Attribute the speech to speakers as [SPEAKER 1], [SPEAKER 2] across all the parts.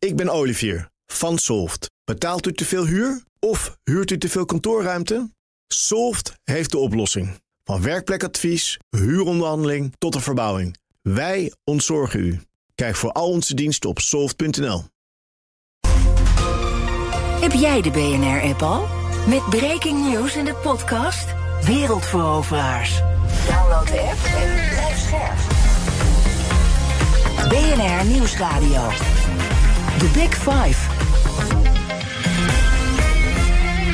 [SPEAKER 1] Ik ben Olivier van Solft. Betaalt u te veel huur of huurt u te veel kantoorruimte? Solft heeft de oplossing. Van werkplekadvies, huuronderhandeling tot de verbouwing. Wij ontzorgen u. Kijk voor al onze diensten op soft.nl.
[SPEAKER 2] Heb jij de BNR-app al? Met breaking news in de podcast Wereldveroveraars. Download de app en blijf scherp. BNR Nieuwsradio. The Big Five.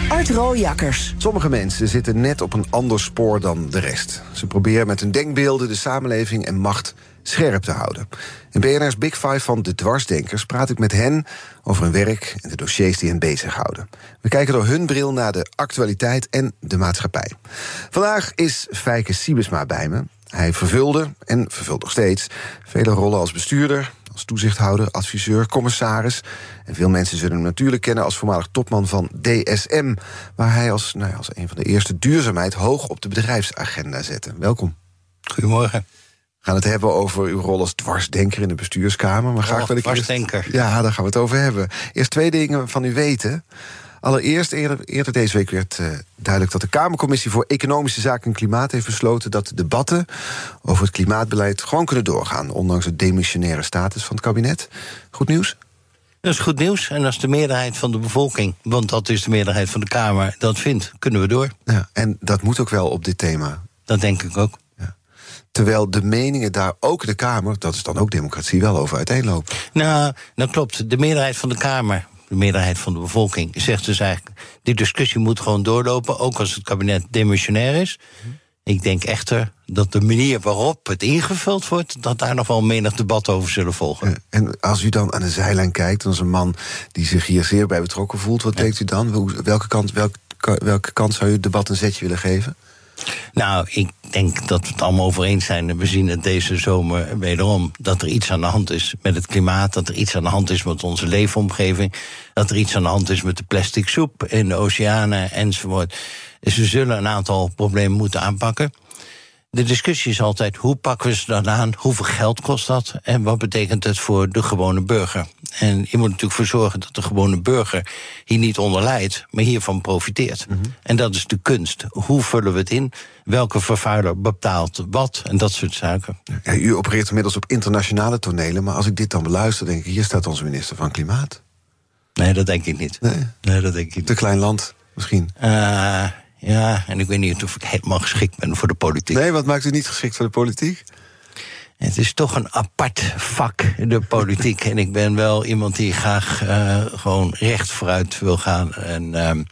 [SPEAKER 2] Art Rooijakkers.
[SPEAKER 3] Sommige mensen zitten net op een ander spoor dan de rest. Ze proberen met hun denkbeelden de samenleving en macht scherp te houden. In BNR's Big Five van de dwarsdenkers praat ik met hen over hun werk en de dossiers die hen bezighouden. We kijken door hun bril naar de actualiteit en de maatschappij. Vandaag is Fijke Siebesma bij me. Hij vervulde, en vervult nog steeds, vele rollen als bestuurder, als toezichthouder, adviseur, commissaris. En veel mensen zullen hem natuurlijk kennen als voormalig topman van DSM, waar hij als, nou ja, als een van de eerste duurzaamheid hoog op de bedrijfsagenda zette. Welkom.
[SPEAKER 4] Goedemorgen.
[SPEAKER 3] We gaan het hebben over uw rol als dwarsdenker in de bestuurskamer. Maar graag
[SPEAKER 4] Oh,
[SPEAKER 3] wil ik eerst-
[SPEAKER 4] dwarsdenker.
[SPEAKER 3] Ja, daar gaan we het over hebben. Eerst twee dingen van u weten. Allereerst, eerder, eerder deze week werd eh, duidelijk dat de Kamercommissie voor Economische Zaken en Klimaat heeft besloten dat de debatten over het klimaatbeleid gewoon kunnen doorgaan, ondanks de demissionaire status van het kabinet. Goed nieuws?
[SPEAKER 4] Dat is goed nieuws en als de meerderheid van de bevolking, want dat is de meerderheid van de Kamer, dat vindt, kunnen we door.
[SPEAKER 3] Ja, en dat moet ook wel op dit thema.
[SPEAKER 4] Dat denk ik ook.
[SPEAKER 3] Terwijl de meningen daar ook in de Kamer, dat is dan ook democratie, wel over uiteenlopen.
[SPEAKER 4] Nou, dat klopt. De meerderheid van de Kamer, de meerderheid van de bevolking, zegt dus eigenlijk: die discussie moet gewoon doorlopen, ook als het kabinet demissionair is. Ik denk echter dat de manier waarop het ingevuld wordt, dat daar nog wel menig debat over zullen volgen.
[SPEAKER 3] En als u dan aan de zijlijn kijkt, als een man die zich hier zeer bij betrokken voelt, wat denkt u dan? Welke kant, welke, welke kant zou u het debat een zetje willen geven?
[SPEAKER 4] Nou, ik denk dat we het allemaal over eens zijn. We zien het deze zomer wederom. Dat er iets aan de hand is met het klimaat. Dat er iets aan de hand is met onze leefomgeving. Dat er iets aan de hand is met de plastic soep in de oceanen enzovoort. Dus we zullen een aantal problemen moeten aanpakken. De discussie is altijd hoe pakken we ze dan aan? Hoeveel geld kost dat? En wat betekent het voor de gewone burger? En je moet natuurlijk voor zorgen dat de gewone burger hier niet onder lijdt, maar hiervan profiteert. En dat is de kunst. Hoe vullen we het in? Welke vervuiler bepaalt wat? En dat soort zaken.
[SPEAKER 3] Ja, u opereert inmiddels op internationale tonelen, maar als ik dit dan beluister, denk ik, hier staat onze minister van Klimaat.
[SPEAKER 4] Nee, dat denk ik niet.
[SPEAKER 3] Nee.
[SPEAKER 4] Nee, dat denk ik niet.
[SPEAKER 3] Te klein land, misschien.
[SPEAKER 4] Eh, ja, en ik weet niet of ik helemaal geschikt ben voor de politiek.
[SPEAKER 3] Nee, wat maakt u niet geschikt voor de politiek?
[SPEAKER 4] Het is toch een apart vak, de politiek. en ik ben wel iemand die graag eh, gewoon recht vooruit wil gaan. En ehm,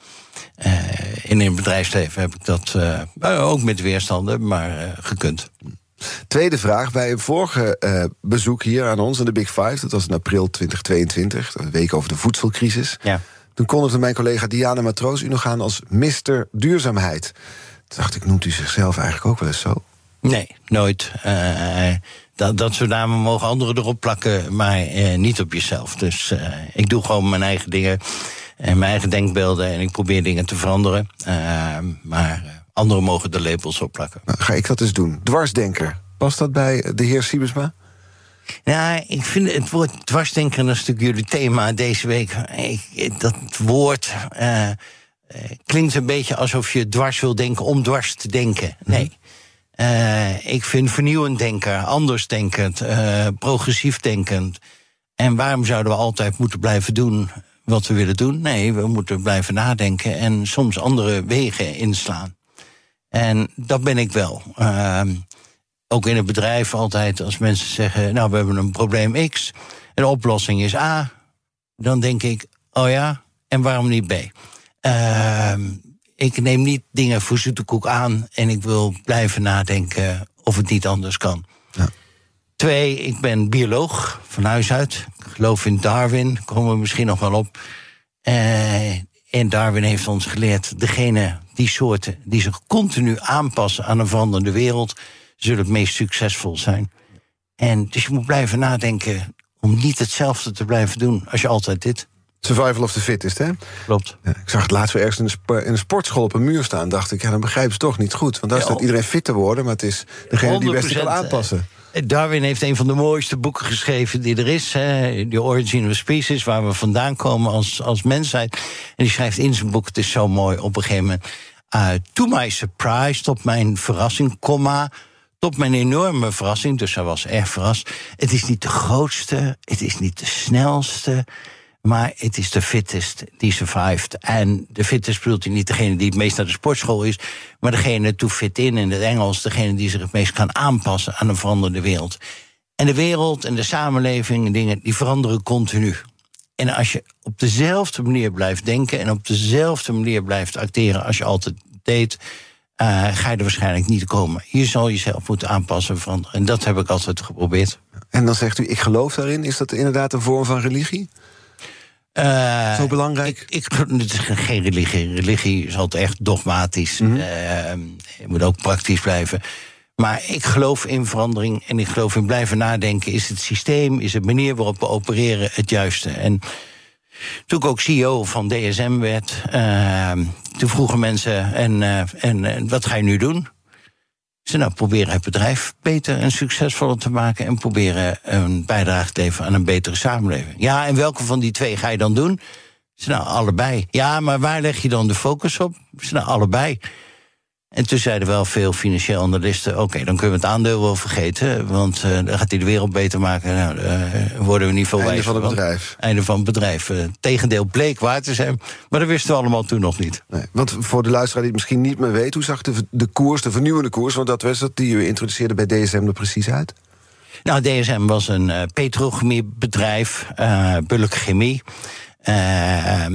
[SPEAKER 4] eh, in het bedrijfsleven heb ik dat eh, ook met weerstanden, maar gekund.
[SPEAKER 3] Tweede vraag. Bij een vorige bezoek hier aan ons in de Big Five, dat was in april 2022, een week over de voedselcrisis.
[SPEAKER 4] Ja.
[SPEAKER 3] Toen kondigde mijn collega Diana Matroos u nog aan als Mr. Duurzaamheid. Toen dacht ik, noemt u zichzelf eigenlijk ook wel eens zo?
[SPEAKER 4] Nee, nooit. Eh, dat, dat soort namen mogen anderen erop plakken, maar eh, niet op jezelf. Dus eh, ik doe gewoon mijn eigen dingen en mijn eigen denkbeelden en ik probeer dingen te veranderen. Maar anderen mogen de labels opplakken.
[SPEAKER 3] Nou, ga ik dat eens doen. Dwarsdenker. Past dat bij de heer Siebesma?
[SPEAKER 4] Ja, ik vind het woord dwarsdenken een stuk jullie thema deze week. Ik, dat woord eh, eh, klinkt een beetje alsof je dwars wil denken om dwars te denken. Nee. Eh, ik vind vernieuwend denken, anders denkend, progressief denkend. En waarom zouden we altijd moeten blijven doen wat we willen doen? Nee, we moeten blijven nadenken en soms andere wegen inslaan. En dat ben ik wel. Ehm, ook in het bedrijf altijd als mensen zeggen: Nou, we hebben een probleem X. En de oplossing is A. Dan denk ik: Oh ja, en waarom niet B? Ehm, ik neem niet dingen voor zoete koek aan. En ik wil blijven nadenken of het niet anders kan.
[SPEAKER 3] Ja.
[SPEAKER 4] Twee, ik ben bioloog van huis uit. Ik geloof in Darwin, komen we misschien nog wel op. Eh, en Darwin heeft ons geleerd: degene, die soorten die zich continu aanpassen aan een veranderende wereld, zullen het meest succesvol zijn. En dus je moet blijven nadenken om niet hetzelfde te blijven doen als je altijd dit.
[SPEAKER 3] Survival of the fittest, hè?
[SPEAKER 4] Klopt.
[SPEAKER 3] Ja, ik zag het laatst weer ergens in een, sportschool op een muur staan. Dacht ik, ja, dan begrijpen ze toch niet goed. Want daar
[SPEAKER 4] Ja,
[SPEAKER 3] staat iedereen fit te worden, maar het is degene die best
[SPEAKER 4] 100%,
[SPEAKER 3] kan aanpassen.
[SPEAKER 4] Darwin heeft een van de mooiste boeken geschreven die er is. Hè, The Origin of Species, waar we vandaan komen als, als mensheid. En die schrijft in zijn boek, het is zo mooi, op een gegeven moment... Uh, to my surprise, tot mijn verrassing, comma... Tot mijn enorme verrassing, dus hij was erg verrast. Het is niet de grootste, het is niet de snelste, maar het is de fittest die survived. En de fittest bedoelt hij niet degene die het meest naar de sportschool is, maar degene to fit in in het Engels, degene die zich het meest kan aanpassen aan een veranderde wereld. En de wereld en de samenleving en dingen, die veranderen continu. En als je op dezelfde manier blijft denken en op dezelfde manier blijft acteren als je altijd deed, uh, ga je er waarschijnlijk niet komen. Je zal jezelf moeten aanpassen en veranderen. En dat heb ik altijd geprobeerd.
[SPEAKER 3] En dan zegt u, ik geloof daarin. Is dat inderdaad een vorm van religie?
[SPEAKER 4] Uh,
[SPEAKER 3] Zo belangrijk?
[SPEAKER 4] Ik, ik, het is geen religie. Religie is altijd echt dogmatisch. Mm -hmm. uh, je moet ook praktisch blijven. Maar ik geloof in verandering en ik geloof in blijven nadenken. Is het systeem, is de manier waarop we opereren het juiste? En toen ik ook CEO van DSM werd, uh, toen vroegen mensen: en, uh, en, en wat ga je nu doen? Ze nou proberen het bedrijf beter en succesvoller te maken en proberen een bijdrage te leveren aan een betere samenleving. Ja, en welke van die twee ga je dan doen? Ze nou allebei. Ja, maar waar leg je dan de focus op? Ze nou allebei. En toen zeiden wel veel financiële analisten: oké, okay, dan kunnen we het aandeel wel vergeten, want uh, dan gaat hij de wereld beter maken. Nou, uh, worden we niet veel
[SPEAKER 3] Einde
[SPEAKER 4] wijzer
[SPEAKER 3] van het bedrijf.
[SPEAKER 4] Einde van het bedrijf. Uh, tegendeel bleek waar te zijn, maar dat wisten we allemaal toen nog niet.
[SPEAKER 3] Nee, want voor de luisteraar die het misschien niet meer weet, hoe zag de, de koers, de vernieuwende koers, want dat was het die u introduceerde bij DSM er precies uit?
[SPEAKER 4] Nou, DSM was een uh, petrochemiebedrijf, uh, Bulk Chemie. Uh,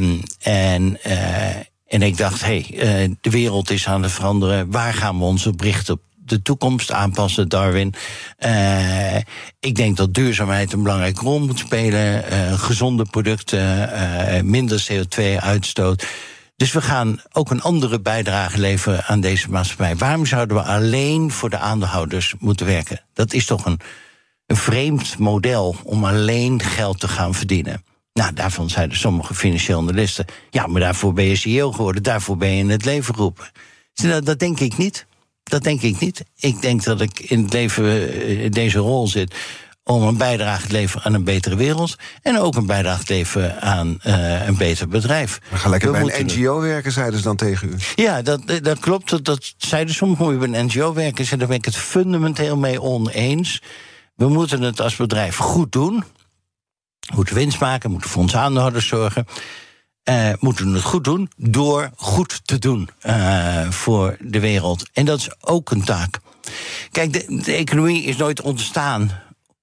[SPEAKER 4] en ik dacht, hé, hey, uh, de wereld is aan het veranderen. Waar gaan we ons op? Op de toekomst aanpassen, Darwin. Uh, ik denk dat duurzaamheid een belangrijke rol moet spelen. Uh, gezonde producten, minder CO2-uitstoot. Dus we gaan ook een andere bijdrage leveren aan deze maatschappij. Waarom zouden we alleen voor de aandeelhouders moeten werken? Dat is toch een, een vreemd model om alleen geld te gaan verdienen. Nou, daarvan zeiden sommige financiële analisten... ja, maar daarvoor ben je CEO geworden, daarvoor ben je in het leven geroepen. Nou, dat denk ik niet. Dat denk ik niet. Ik denk dat ik in het leven in deze rol zit om een bijdrage te leveren aan een betere wereld... en ook een bijdrage te leveren aan uh, een beter bedrijf.
[SPEAKER 3] We gaan lekker We bij een NGO werken, zeiden ze dan tegen u.
[SPEAKER 4] Ja, dat, dat klopt. Dat, dat zeiden sommigen, moet je bij een NGO werken. Daar ben ik het fundamenteel mee oneens. We moeten het als bedrijf goed doen... Moeten winst maken, moeten voor onze aandeelhouders zorgen. Uh, moeten het goed doen door goed te doen uh, voor de wereld. En dat is ook een taak. Kijk, de, de, economie is nooit ontstaan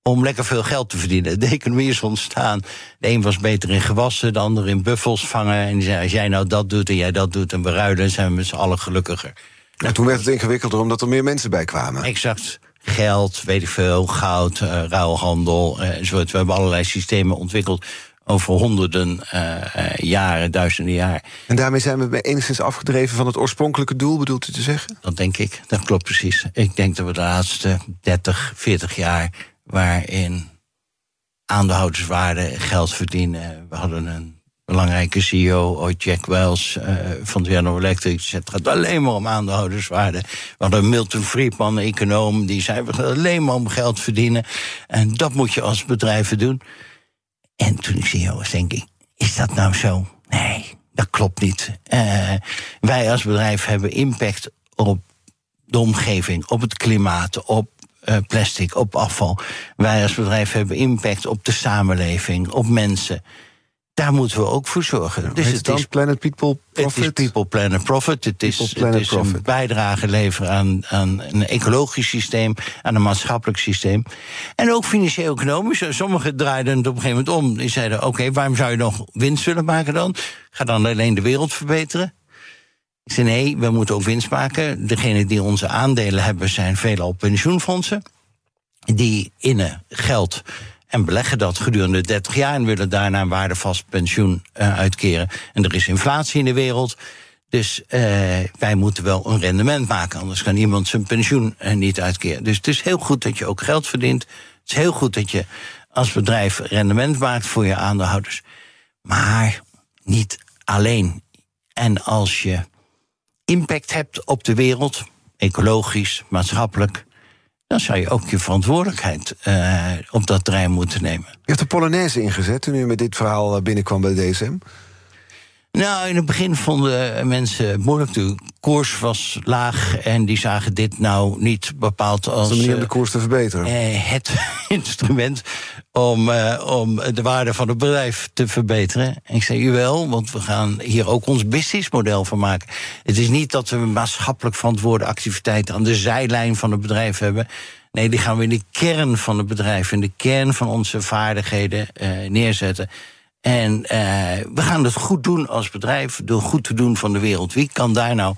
[SPEAKER 4] om lekker veel geld te verdienen. De economie is ontstaan. De een was beter in gewassen, de ander in buffels vangen. En die zei, als jij nou dat doet en jij dat doet en we ruilen... zijn we met z'n allen gelukkiger.
[SPEAKER 3] Nou, toen werd het ingewikkelder omdat er meer mensen bij kwamen.
[SPEAKER 4] Exact geld, weet ik veel, goud, uh, ruilhandel. Uh. We hebben allerlei systemen ontwikkeld over honderden uh, jaren, duizenden jaar.
[SPEAKER 3] En daarmee zijn we enigszins afgedreven van het oorspronkelijke doel, bedoelt u te zeggen?
[SPEAKER 4] Dat denk ik, dat klopt precies. Ik denk dat we de laatste 30, 40 jaar... waarin aandeelhouderswaarde geld verdienen... we hadden een belangrijke CEO, ooit Jack Wells uh, van General Electric. Het gaat alleen maar om aandeelhouderswaarde. We hadden Milton Friedman, econoom, die zei: we gaan alleen maar om geld verdienen. En dat moet je als bedrijven doen. En toen ik CEO was, denk ik: is dat nou zo? Nee, dat klopt niet. Uh, wij als bedrijf hebben impact op de omgeving, op het klimaat, op uh, plastic, op afval. Wij als bedrijf hebben impact op de samenleving, op mensen daar moeten we ook voor zorgen.
[SPEAKER 3] Dus het is Planet People Profit.
[SPEAKER 4] Het is People Planet Profit. Het is, het is een bijdrage leveren aan, aan een ecologisch systeem, aan een maatschappelijk systeem. En ook financieel-economisch. Sommigen draaiden het op een gegeven moment om. Die zeiden: Oké, okay, waarom zou je nog winst willen maken dan? Ga dan alleen de wereld verbeteren. Ik zei: Nee, we moeten ook winst maken. Degenen die onze aandelen hebben, zijn veelal pensioenfondsen. Die innen geld en beleggen dat gedurende 30 jaar en willen daarna een waardevast pensioen uh, uitkeren. En er is inflatie in de wereld. Dus uh, wij moeten wel een rendement maken, anders kan iemand zijn pensioen uh, niet uitkeren. Dus het is heel goed dat je ook geld verdient. Het is heel goed dat je als bedrijf rendement maakt voor je aandeelhouders. Maar niet alleen. En als je impact hebt op de wereld, ecologisch, maatschappelijk, dan zou je ook je verantwoordelijkheid uh, op dat terrein moeten nemen.
[SPEAKER 3] Je hebt de Polonaise ingezet toen u met dit verhaal binnenkwam bij DSM?
[SPEAKER 4] Nou, in het begin vonden mensen het moeilijk. De koers was laag en die zagen dit nou niet bepaald als...
[SPEAKER 3] De manier om de koers te verbeteren.
[SPEAKER 4] Uh, het instrument om, uh, om de waarde van het bedrijf te verbeteren. En ik zei, u wel, want we gaan hier ook ons businessmodel van maken. Het is niet dat we maatschappelijk verantwoorde activiteiten... aan de zijlijn van het bedrijf hebben... Nee, die gaan we in de kern van het bedrijf, in de kern van onze vaardigheden neerzetten. En uh, we gaan het goed doen als bedrijf, door goed te doen van de wereld. Wie kan daar nou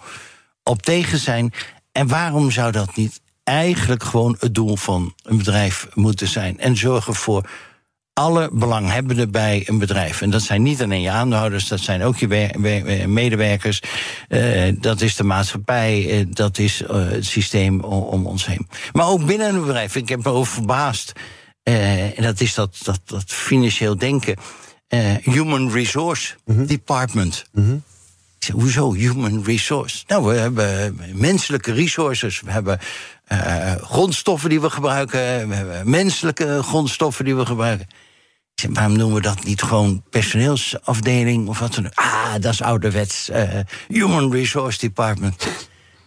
[SPEAKER 4] op tegen zijn? En waarom zou dat niet eigenlijk gewoon het doel van een bedrijf moeten zijn? En zorgen voor alle belanghebbenden bij een bedrijf. En dat zijn niet alleen je aandeelhouders, dat zijn ook je medewerkers. Uh, dat is de maatschappij, uh, dat is het systeem om ons heen. Maar ook binnen een bedrijf. Ik heb me over verbaasd. en dat is dat, dat financieel denken. Uh, human Resource mm -hmm. Department. Mm -hmm. Ik zeg, hoezo Human Resource? Nou, we hebben menselijke resources. We hebben uh, grondstoffen die we gebruiken. We hebben menselijke grondstoffen die we gebruiken. Ik zeg, waarom noemen we dat niet gewoon personeelsafdeling of wat dan ook? Ah, dat is ouderwets. Uh, Human Resource Department.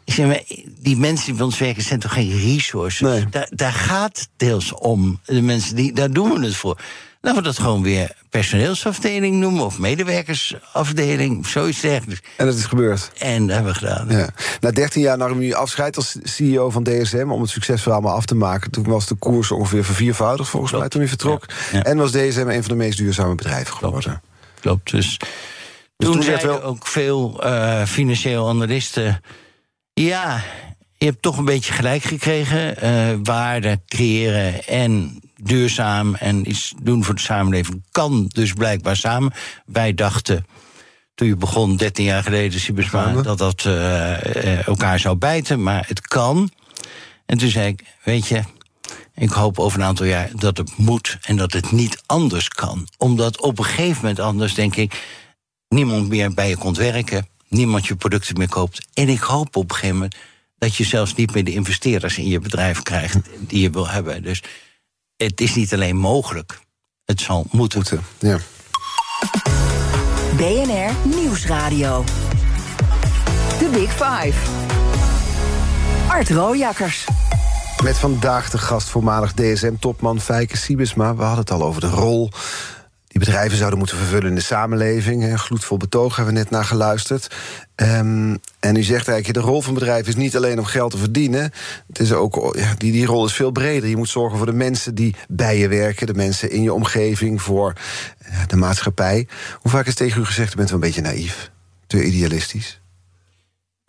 [SPEAKER 4] Ik zeg, maar die mensen die bij ons werken zijn toch geen resources?
[SPEAKER 3] Nee.
[SPEAKER 4] Daar, daar gaat deels om. De mensen die, daar doen we het voor. Laten we dat gewoon weer personeelsafdeling noemen... of medewerkersafdeling, zoiets dergelijks.
[SPEAKER 3] En dat is gebeurd.
[SPEAKER 4] En dat hebben we gedaan.
[SPEAKER 3] Ja. Na 13 jaar nam u afscheid als CEO van DSM... om het succesverhaal maar af te maken. Toen was de koers ongeveer verviervoudigd, volgens Klopt. mij, toen u vertrok. Ja. Ja. En was DSM een van de meest duurzame bedrijven geworden.
[SPEAKER 4] Klopt, Klopt. dus... Dus toen, toen zeiden wel... ook veel uh, financieel analisten... ja, je hebt toch een beetje gelijk gekregen. Uh, waarde creëren en duurzaam en iets doen voor de samenleving kan dus blijkbaar samen. Wij dachten, toen je begon, 13 jaar geleden, Sibesma, dat dat uh, elkaar zou bijten, maar het kan. En toen zei ik, weet je, ik hoop over een aantal jaar dat het moet en dat het niet anders kan. Omdat op een gegeven moment anders, denk ik, niemand meer bij je komt werken, niemand je producten meer koopt. En ik hoop op een gegeven moment dat je zelfs niet meer de investeerders in je bedrijf krijgt die je wil hebben. Dus het is niet alleen mogelijk, het zal moeten.
[SPEAKER 3] moeten ja.
[SPEAKER 2] BNR Nieuwsradio. The Big Five. Art Rojakkers.
[SPEAKER 3] Met vandaag de gast voormalig DSM-topman Fijke Siebesma. We hadden het al over de rol die bedrijven zouden moeten vervullen in de samenleving. Gloedvol betoog hebben we net naar geluisterd. Um, en u zegt eigenlijk, de rol van bedrijven is niet alleen om geld te verdienen. Het is ook, ja, die, die rol is veel breder. Je moet zorgen voor de mensen die bij je werken, de mensen in je omgeving, voor de maatschappij. Hoe vaak is tegen u gezegd, u bent wel een beetje naïef, te idealistisch?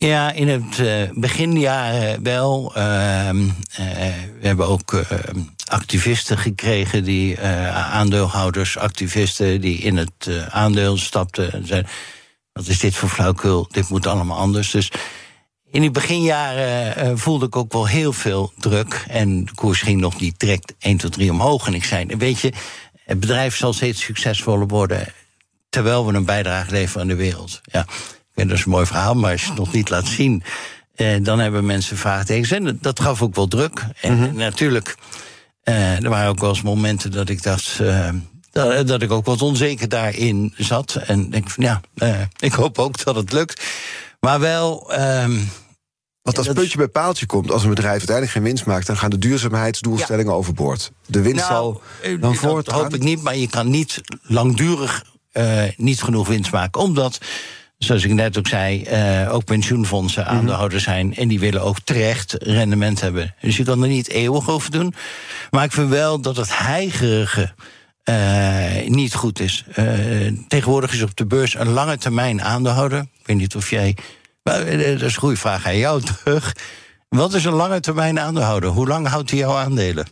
[SPEAKER 4] Ja, in het uh, beginjaren wel. Uh, uh, we hebben ook ehm, activisten gekregen, die aandeelhouders, activisten die in het aandeel stapten en zeiden: Wat is dit voor flauwkul? Dit moet allemaal anders. Dus in die beginjaren voelde ik ook wel heel veel druk. En de koers ging nog niet direct 1 tot 3 omhoog. En ik zei: Weet je, het bedrijf zal steeds succesvoller worden. terwijl we een bijdrage leveren aan de wereld. Ja. Dat is een mooi verhaal, maar als je het nog niet laat zien, eh, dan hebben mensen vraagtekens. En dat gaf ook wel druk. En
[SPEAKER 3] Mhm.
[SPEAKER 4] natuurlijk, eh, er waren ook wel eens momenten dat ik dacht. eh, dat, dat ik ook wat onzeker daarin zat. En denk van ja, eh, ik hoop ook dat het lukt. Maar wel. ehm,
[SPEAKER 3] Want als
[SPEAKER 4] dat
[SPEAKER 3] puntje bij paaltje komt, als een bedrijf uiteindelijk geen winst maakt, dan gaan de duurzaamheidsdoelstellingen overboord. De winst
[SPEAKER 4] Nou,
[SPEAKER 3] zal
[SPEAKER 4] eh,
[SPEAKER 3] dan
[SPEAKER 4] dat
[SPEAKER 3] voortgaan.
[SPEAKER 4] hoop ik niet, maar je kan niet langdurig eh, niet genoeg winst maken. Omdat, zoals ik net ook zei, eh, ook pensioenfondsen
[SPEAKER 3] Mhm.
[SPEAKER 4] aandeelhouders zijn. En die willen ook terecht rendement hebben. Dus je kan er niet eeuwig over doen. Maar ik vind wel dat het heigerige. eh, niet goed is. Eh, tegenwoordig is op de beurs een lange termijn aandeelhouder. Ik weet niet of jij. Maar, dat is een goede vraag aan jou terug. Wat is een lange termijn aandeelhouder? Hoe lang houdt hij jouw aandelen?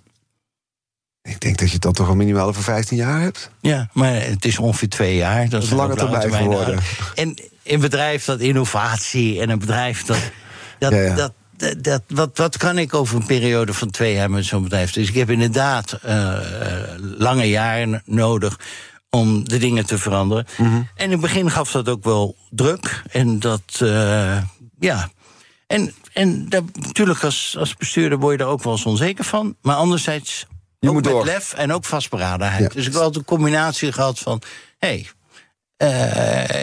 [SPEAKER 3] Ik denk dat je het dan toch al minimaal over 15 jaar hebt.
[SPEAKER 4] Ja, maar het is ongeveer twee jaar. Dat,
[SPEAKER 3] is
[SPEAKER 4] zijn
[SPEAKER 3] lange termijn geworden.
[SPEAKER 4] En een bedrijf dat innovatie en een bedrijf dat. dat,
[SPEAKER 3] Ja, ja.
[SPEAKER 4] dat dat, wat, wat kan ik over een periode van twee jaar met zo'n bedrijf? Dus ik heb inderdaad eh, lange jaren nodig om de dingen te veranderen.
[SPEAKER 3] Mhm.
[SPEAKER 4] En in het begin gaf dat ook wel druk. En dat, eh, ja. En, en dat, natuurlijk, als, als bestuurder word je daar ook wel eens onzeker van. Maar anderzijds,
[SPEAKER 3] Je
[SPEAKER 4] ook
[SPEAKER 3] moet
[SPEAKER 4] met
[SPEAKER 3] door.
[SPEAKER 4] lef en ook vastberadenheid.
[SPEAKER 3] Ja.
[SPEAKER 4] Dus ik heb altijd een combinatie gehad van... hé, hey,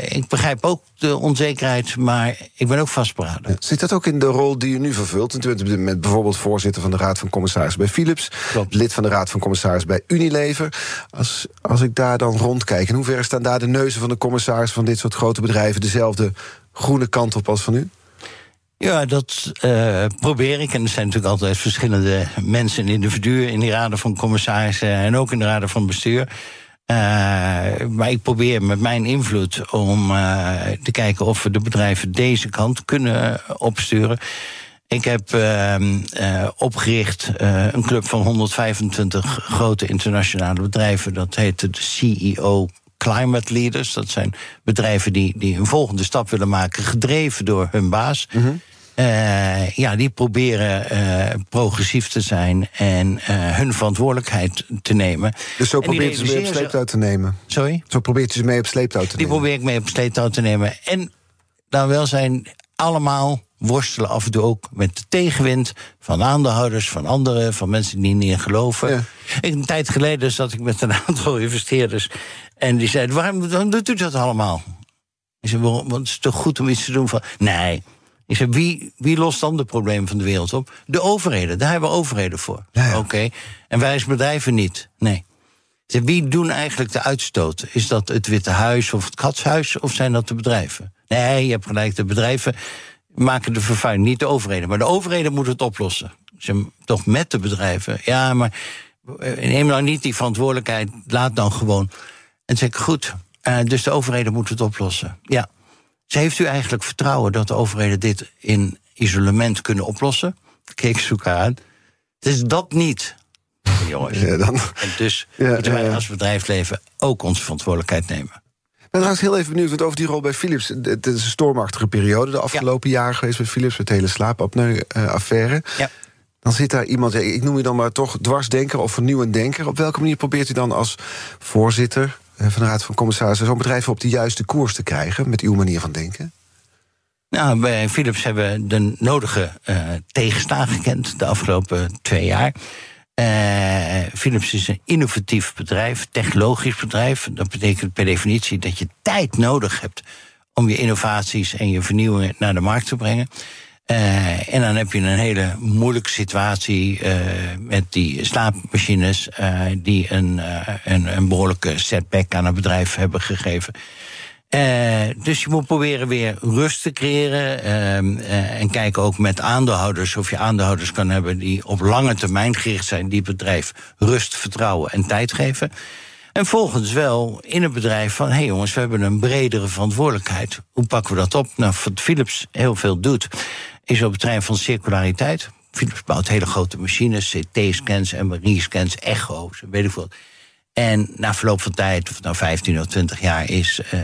[SPEAKER 4] ik begrijp ook de onzekerheid, maar ik ben ook vastberaden.
[SPEAKER 3] Zit dat ook in de rol die u nu vervult? U bent moment bijvoorbeeld voorzitter van de Raad van Commissarissen bij Philips.
[SPEAKER 4] Klopt.
[SPEAKER 3] Lid van de Raad van Commissarissen bij Unilever. Als, als ik daar dan rondkijk, in hoeverre staan daar de neuzen van de commissarissen van dit soort grote bedrijven dezelfde groene kant op als van u?
[SPEAKER 4] Ja, dat eh, probeer ik. En er zijn natuurlijk altijd verschillende mensen en individuen in die raden van commissarissen en ook in de raden van bestuur. Eh, maar ik probeer met mijn invloed om eh, te kijken of we de bedrijven deze kant kunnen opsturen. Ik heb ehm, eh, opgericht een club van 125 grote internationale bedrijven. Dat heet de CEO Climate Leaders. Dat zijn bedrijven die, die een volgende stap willen maken, gedreven door hun baas. Eh, ja, die proberen eh, progressief te zijn en eh, hun verantwoordelijkheid te nemen.
[SPEAKER 3] Dus zo
[SPEAKER 4] die
[SPEAKER 3] probeert u ze mee op sleeptouw te nemen.
[SPEAKER 4] Sorry?
[SPEAKER 3] Zo probeert u ze mee op sleeptouw te
[SPEAKER 4] Die
[SPEAKER 3] nemen.
[SPEAKER 4] probeer ik mee op sleeptouw te nemen. En dan wel zijn allemaal worstelen af en toe ook met de tegenwind van aandeelhouders, van anderen, van mensen die niet in geloven.
[SPEAKER 3] Ja.
[SPEAKER 4] Ik, een tijd geleden zat ik met een aantal investeerders en die zeiden: waarom, waarom doet u dat allemaal? Ik zei? Want het is toch goed om iets te doen van. Nee. Ik zei: wie, wie lost dan de problemen van de wereld op? De overheden. Daar hebben we overheden voor.
[SPEAKER 3] Ja, ja.
[SPEAKER 4] Oké. En wij als bedrijven niet. Nee. Zei, Wie doen eigenlijk de uitstoot? Is dat het Witte Huis of het Katshuis of zijn dat de bedrijven? Nee, je hebt gelijk, de bedrijven maken de vervuiling, niet de overheden. Maar de overheden moeten het oplossen. Ze, toch met de bedrijven. Ja, maar eh, neem nou niet die verantwoordelijkheid, laat dan gewoon. En zeg ik, goed, eh, dus de overheden moeten het oplossen. Ja. Ze heeft u eigenlijk vertrouwen dat de overheden dit in isolement kunnen oplossen? Keek ze elkaar aan. Het is dat niet, jongens.
[SPEAKER 3] Ja, dan.
[SPEAKER 4] En dus
[SPEAKER 3] Ja,
[SPEAKER 4] moeten wij
[SPEAKER 3] ja, ja.
[SPEAKER 4] als bedrijfsleven ook onze verantwoordelijkheid nemen.
[SPEAKER 3] Ik ben trouwens heel even benieuwd want over die rol bij Philips. Het is een stormachtige periode de afgelopen jaren geweest bij Philips... met de hele slaapapneu-affaire.
[SPEAKER 4] Ja.
[SPEAKER 3] Dan zit daar iemand, ja, ik noem je dan maar toch dwarsdenker of vernieuwend denker. Op welke manier probeert u dan als voorzitter van de Raad van Commissarissen... zo'n bedrijf op de juiste koers te krijgen met uw manier van denken?
[SPEAKER 4] Nou, bij Philips hebben we de nodige eh tegenstaan gekend de afgelopen twee jaar. Eh, Philips is een innovatief bedrijf, technologisch bedrijf. Dat betekent per definitie dat je tijd nodig hebt om je innovaties en je vernieuwingen naar de markt te brengen. Eh, en dan heb je een hele moeilijke situatie eh, met die slaapmachines, eh, die een, een, behoorlijke setback aan het bedrijf hebben gegeven. Dus je moet proberen weer rust te creëren. ehm, eh, en kijken ook met aandeelhouders of je aandeelhouders kan hebben die op lange termijn gericht zijn, die het bedrijf rust, vertrouwen en tijd geven. En volgens wel in het bedrijf van: hé hey jongens, we hebben een bredere verantwoordelijkheid. Hoe pakken we dat op? Nou, wat Philips heel veel doet, is op het terrein van circulariteit. Philips bouwt hele grote machines, CT-scans, MRI-scans, echo's, weet ik veel. En na verloop van tijd, of nou 15 of 20 jaar is, eh,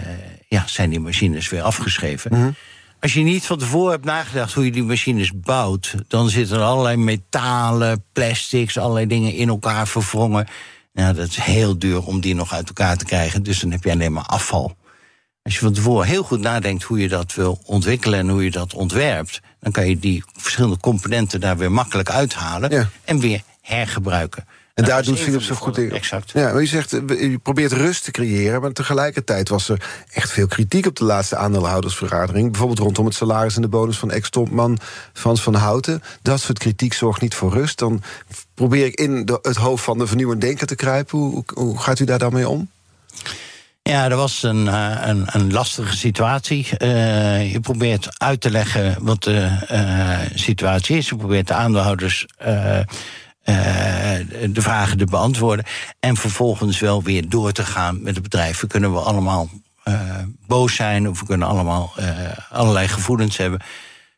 [SPEAKER 4] ja, zijn die machines weer afgeschreven. Als je niet van tevoren hebt nagedacht hoe je die machines bouwt, dan zitten er allerlei metalen, plastics, allerlei dingen in elkaar verwrongen. Nou, dat is heel duur om die nog uit elkaar te krijgen. Dus dan heb je alleen maar afval. Als je van tevoren heel goed nadenkt hoe je dat wil ontwikkelen en hoe je dat ontwerpt, dan kan je die verschillende componenten daar weer makkelijk uithalen
[SPEAKER 3] Ja.
[SPEAKER 4] en weer hergebruiken.
[SPEAKER 3] En
[SPEAKER 4] Nou,
[SPEAKER 3] daar
[SPEAKER 4] is
[SPEAKER 3] doet Philips zo goed in.
[SPEAKER 4] Exact.
[SPEAKER 3] Ja, maar u zegt, eh, u probeert rust te creëren... maar tegelijkertijd was er echt veel kritiek op de laatste aandeelhoudersvergadering. Bijvoorbeeld rondom het salaris en de bonus van ex-topman Frans van Houten. Dat soort kritiek zorgt niet voor rust. Dan probeer ik in de- het hoofd van de vernieuwend denker te kruipen. Hoe, hoe, hoe gaat u daar dan mee om?
[SPEAKER 4] Ja, dat was een, eh, een, een lastige situatie. Eh, je probeert uit te leggen wat de eh, situatie is. Je probeert de aandeelhouders de vragen te beantwoorden. En vervolgens wel weer door te gaan met het bedrijf. We kunnen we allemaal boos zijn of we kunnen allemaal allerlei gevoelens hebben.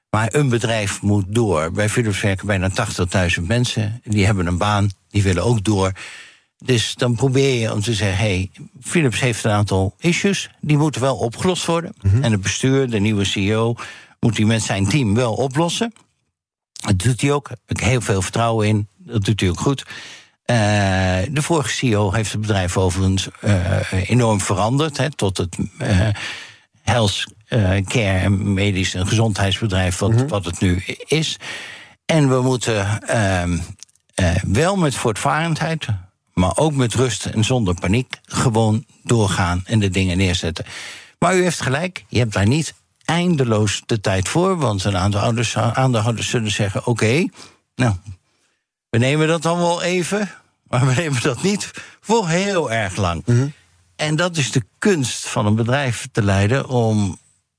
[SPEAKER 4] Maar een bedrijf moet door. Bij Philips werken bijna 80.000 mensen. Die hebben een baan, die willen ook door. Dus dan probeer je om te zeggen: hey, Philips heeft een aantal issues, die moeten wel opgelost worden. En het bestuur, de nieuwe CEO, moet die met zijn team wel oplossen. Dat doet hij ook. Daar heb ik heel veel vertrouwen in. Dat doet hij ook goed. Eh, de vorige CEO heeft het bedrijf overigens eh, enorm veranderd. Hè, tot het. eh, healthcare en medisch en gezondheidsbedrijf, wat,
[SPEAKER 3] Mhm.
[SPEAKER 4] wat het nu is. En we moeten ehm, eh, wel met voortvarendheid, maar ook met rust en zonder paniek, gewoon doorgaan en de dingen neerzetten. Maar u heeft gelijk, je hebt daar niet eindeloos de tijd voor, want een aantal ouders, aandeelhouders zullen zeggen: oké, nou, we nemen dat dan wel even, maar we nemen dat niet voor heel erg lang. En dat is de kunst van een bedrijf te leiden om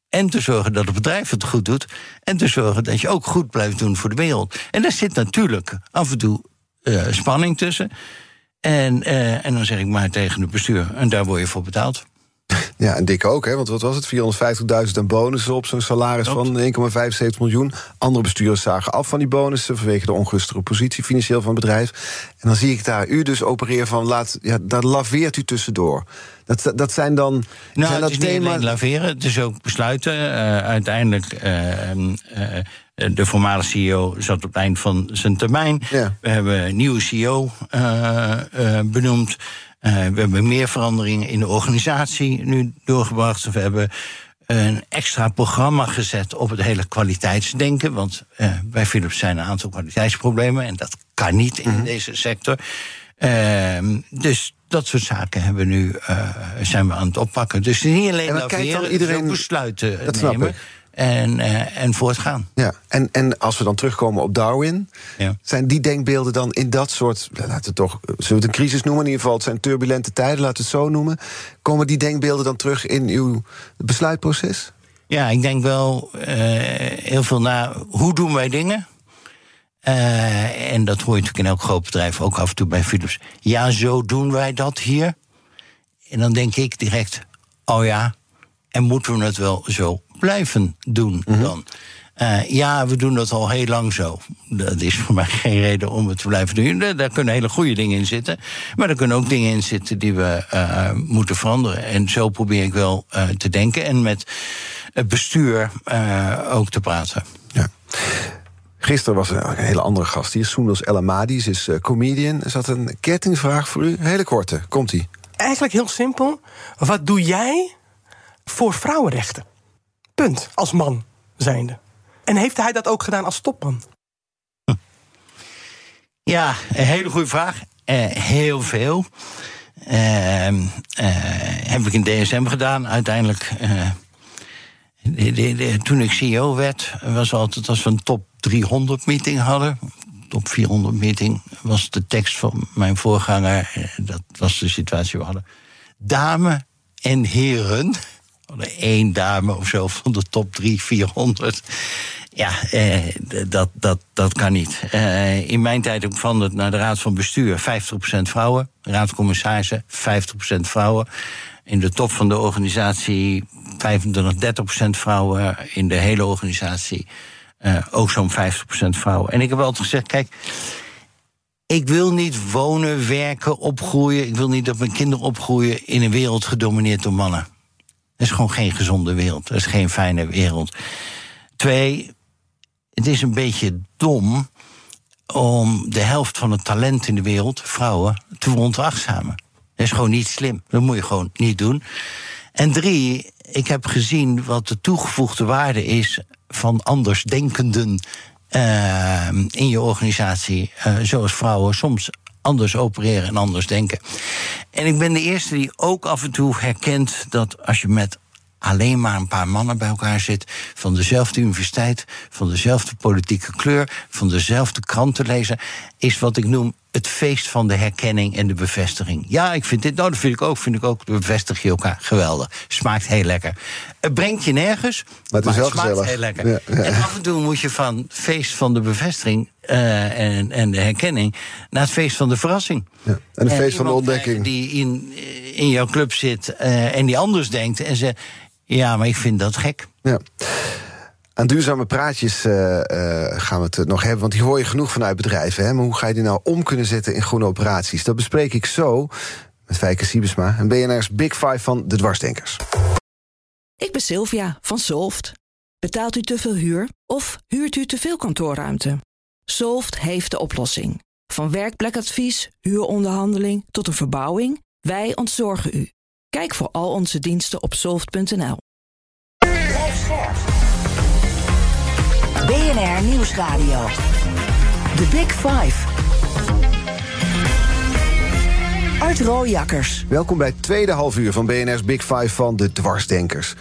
[SPEAKER 4] en te zorgen dat het bedrijf het goed doet, en te zorgen dat je ook goed blijft doen voor de wereld. En daar zit natuurlijk af en toe eh, spanning tussen. En, eh, en dan zeg ik maar tegen het bestuur, en daar word je voor betaald.
[SPEAKER 3] Ja, en dik ook, hè? Want wat was het? 450.000 aan bonussen op zo'n salaris van 1,75 miljoen. Andere bestuurders zagen af van die bonussen vanwege de ongunstige positie financieel van het bedrijf. En dan zie ik daar u dus opereren van laat, ja, daar laveert u tussendoor. Dat, dat zijn dan.
[SPEAKER 4] Nou,
[SPEAKER 3] zijn
[SPEAKER 4] het
[SPEAKER 3] dat
[SPEAKER 4] is niet alleen laveren, het is ook besluiten. Eh, uiteindelijk, eh, de voormalige CEO zat op het eind van zijn termijn.
[SPEAKER 3] Ja.
[SPEAKER 4] We hebben een nieuwe CEO eh, eh, benoemd. Eh, we hebben meer veranderingen in de organisatie nu doorgebracht. We hebben een extra programma gezet op het hele kwaliteitsdenken. Want eh, bij Philips zijn een aantal kwaliteitsproblemen. En dat kan niet
[SPEAKER 3] Mhm.
[SPEAKER 4] in deze sector. Ehm, dus dat soort zaken hebben we nu, eh, zijn we aan het oppakken. Dus niet alleen laveren,
[SPEAKER 3] iedereen-
[SPEAKER 4] besluiten
[SPEAKER 3] Dat
[SPEAKER 4] nemen. En, eh, en voortgaan.
[SPEAKER 3] Ja, en, en als we dan terugkomen op Darwin,
[SPEAKER 4] Ja.
[SPEAKER 3] zijn die denkbeelden dan in dat soort, laten we het toch, zullen we het een crisis noemen? In ieder geval, het zijn turbulente tijden, laten we het zo noemen. Komen die denkbeelden dan terug in uw besluitproces?
[SPEAKER 4] Ja, ik denk wel eh, heel veel na. Hoe doen wij dingen? Eh, en dat hoor je natuurlijk in elk groot bedrijf, ook af en toe bij Philips. Ja, zo doen wij dat hier. En dan denk ik direct, oh ja, en moeten we het wel zo blijven doen dan? Eh, ja, we doen dat al heel lang zo. Dat is voor mij geen reden om het te blijven doen. Daar- kunnen hele goede dingen in zitten. Maar er kunnen ook dingen in zitten die we eh, moeten veranderen. En zo probeer ik wel eh, te denken. En met het bestuur eh, ook te praten.
[SPEAKER 3] Ja. Gisteren was er een hele andere gast hier, Soendos El Amadi, ze is comedian. Er zat een kettingvraag voor u, een hele korte, komt-ie.
[SPEAKER 5] Eigenlijk heel simpel. Wat doe jij voor vrouwenrechten? Punt. Als man zijnde. En heeft hij dat ook gedaan als topman?
[SPEAKER 4] Ja, een hele goede vraag. Eh, heel veel. Ehm, eh, heb ik in DSM gedaan. Uiteindelijk, eh, de- de- de- toen ik CEO werd, was altijd als we een top 300 meeting hadden. Top 400 meeting was de tekst van mijn voorganger. Dat was de situatie we hadden. Dame en heren. Één dame of zo van de top 3, 400. Ja, eh, dat, dat, dat kan niet. Eh, in mijn tijd ook van het naar de Raad van Bestuur 50% vrouwen. Raad van Commissarissen 50% vrouwen. In de top van de organisatie 25, 30% vrouwen. In de hele organisatie eh, ook zo'n 50% vrouwen. En ik heb altijd gezegd: kijk, ik wil niet wonen, werken, opgroeien. Ik wil niet dat mijn kinderen opgroeien in een wereld gedomineerd door mannen. Dat is gewoon geen gezonde wereld. Dat is geen fijne wereld. Twee, het is een beetje dom om de helft van het talent in de wereld, vrouwen, te veronachtzamen. Dat is gewoon niet slim. Dat moet je gewoon niet doen. En drie, ik heb gezien wat de toegevoegde waarde is van andersdenkenden eh, in je organisatie. eh, zoals vrouwen soms anders opereren en anders denken. En ik ben de eerste die ook af en toe herkent dat als je met alleen maar een paar mannen bij elkaar zit. van dezelfde universiteit, van dezelfde politieke kleur. van dezelfde kranten lezen. is wat ik noem het feest van de herkenning en de bevestiging. Ja, ik vind dit, nou, dat vind ik ook, vind ik ook. Dan bevestig je elkaar. Geweldig. Smaakt heel lekker. Het brengt je nergens,
[SPEAKER 3] Maar het is wel
[SPEAKER 4] smaakt
[SPEAKER 3] gezellig.
[SPEAKER 4] heel lekker.
[SPEAKER 3] Ja, ja.
[SPEAKER 4] En af en toe moet je van het feest van de bevestiging eh, en, en de herkenning naar het feest van de verrassing.
[SPEAKER 3] Ja, en het feest van de ontdekking.
[SPEAKER 4] Die in, in jouw club zit eh, en die anders denkt en zegt: Ja, maar ik vind dat gek.
[SPEAKER 3] Ja. Aan duurzame praatjes eh, eh, gaan we het nog hebben, want die hoor je genoeg vanuit bedrijven. Hè? Maar hoe ga je die nou om kunnen zetten in groene operaties? Dat bespreek ik zo met Fijke Siebesma en BNR's Big Five van de Dwarsdenkers.
[SPEAKER 6] Ik ben Sylvia van Solft. Betaalt u te veel huur of huurt u te veel kantoorruimte? Solft heeft de oplossing. Van werkplekadvies, huuronderhandeling tot een verbouwing, wij ontzorgen u. Kijk voor al onze diensten op soft.nl.
[SPEAKER 2] BNR Nieuwsradio. The Big Five. Art Rooijakkers.
[SPEAKER 3] Welkom bij het tweede halfuur van BNR's Big Five van de Dwarsdenkers.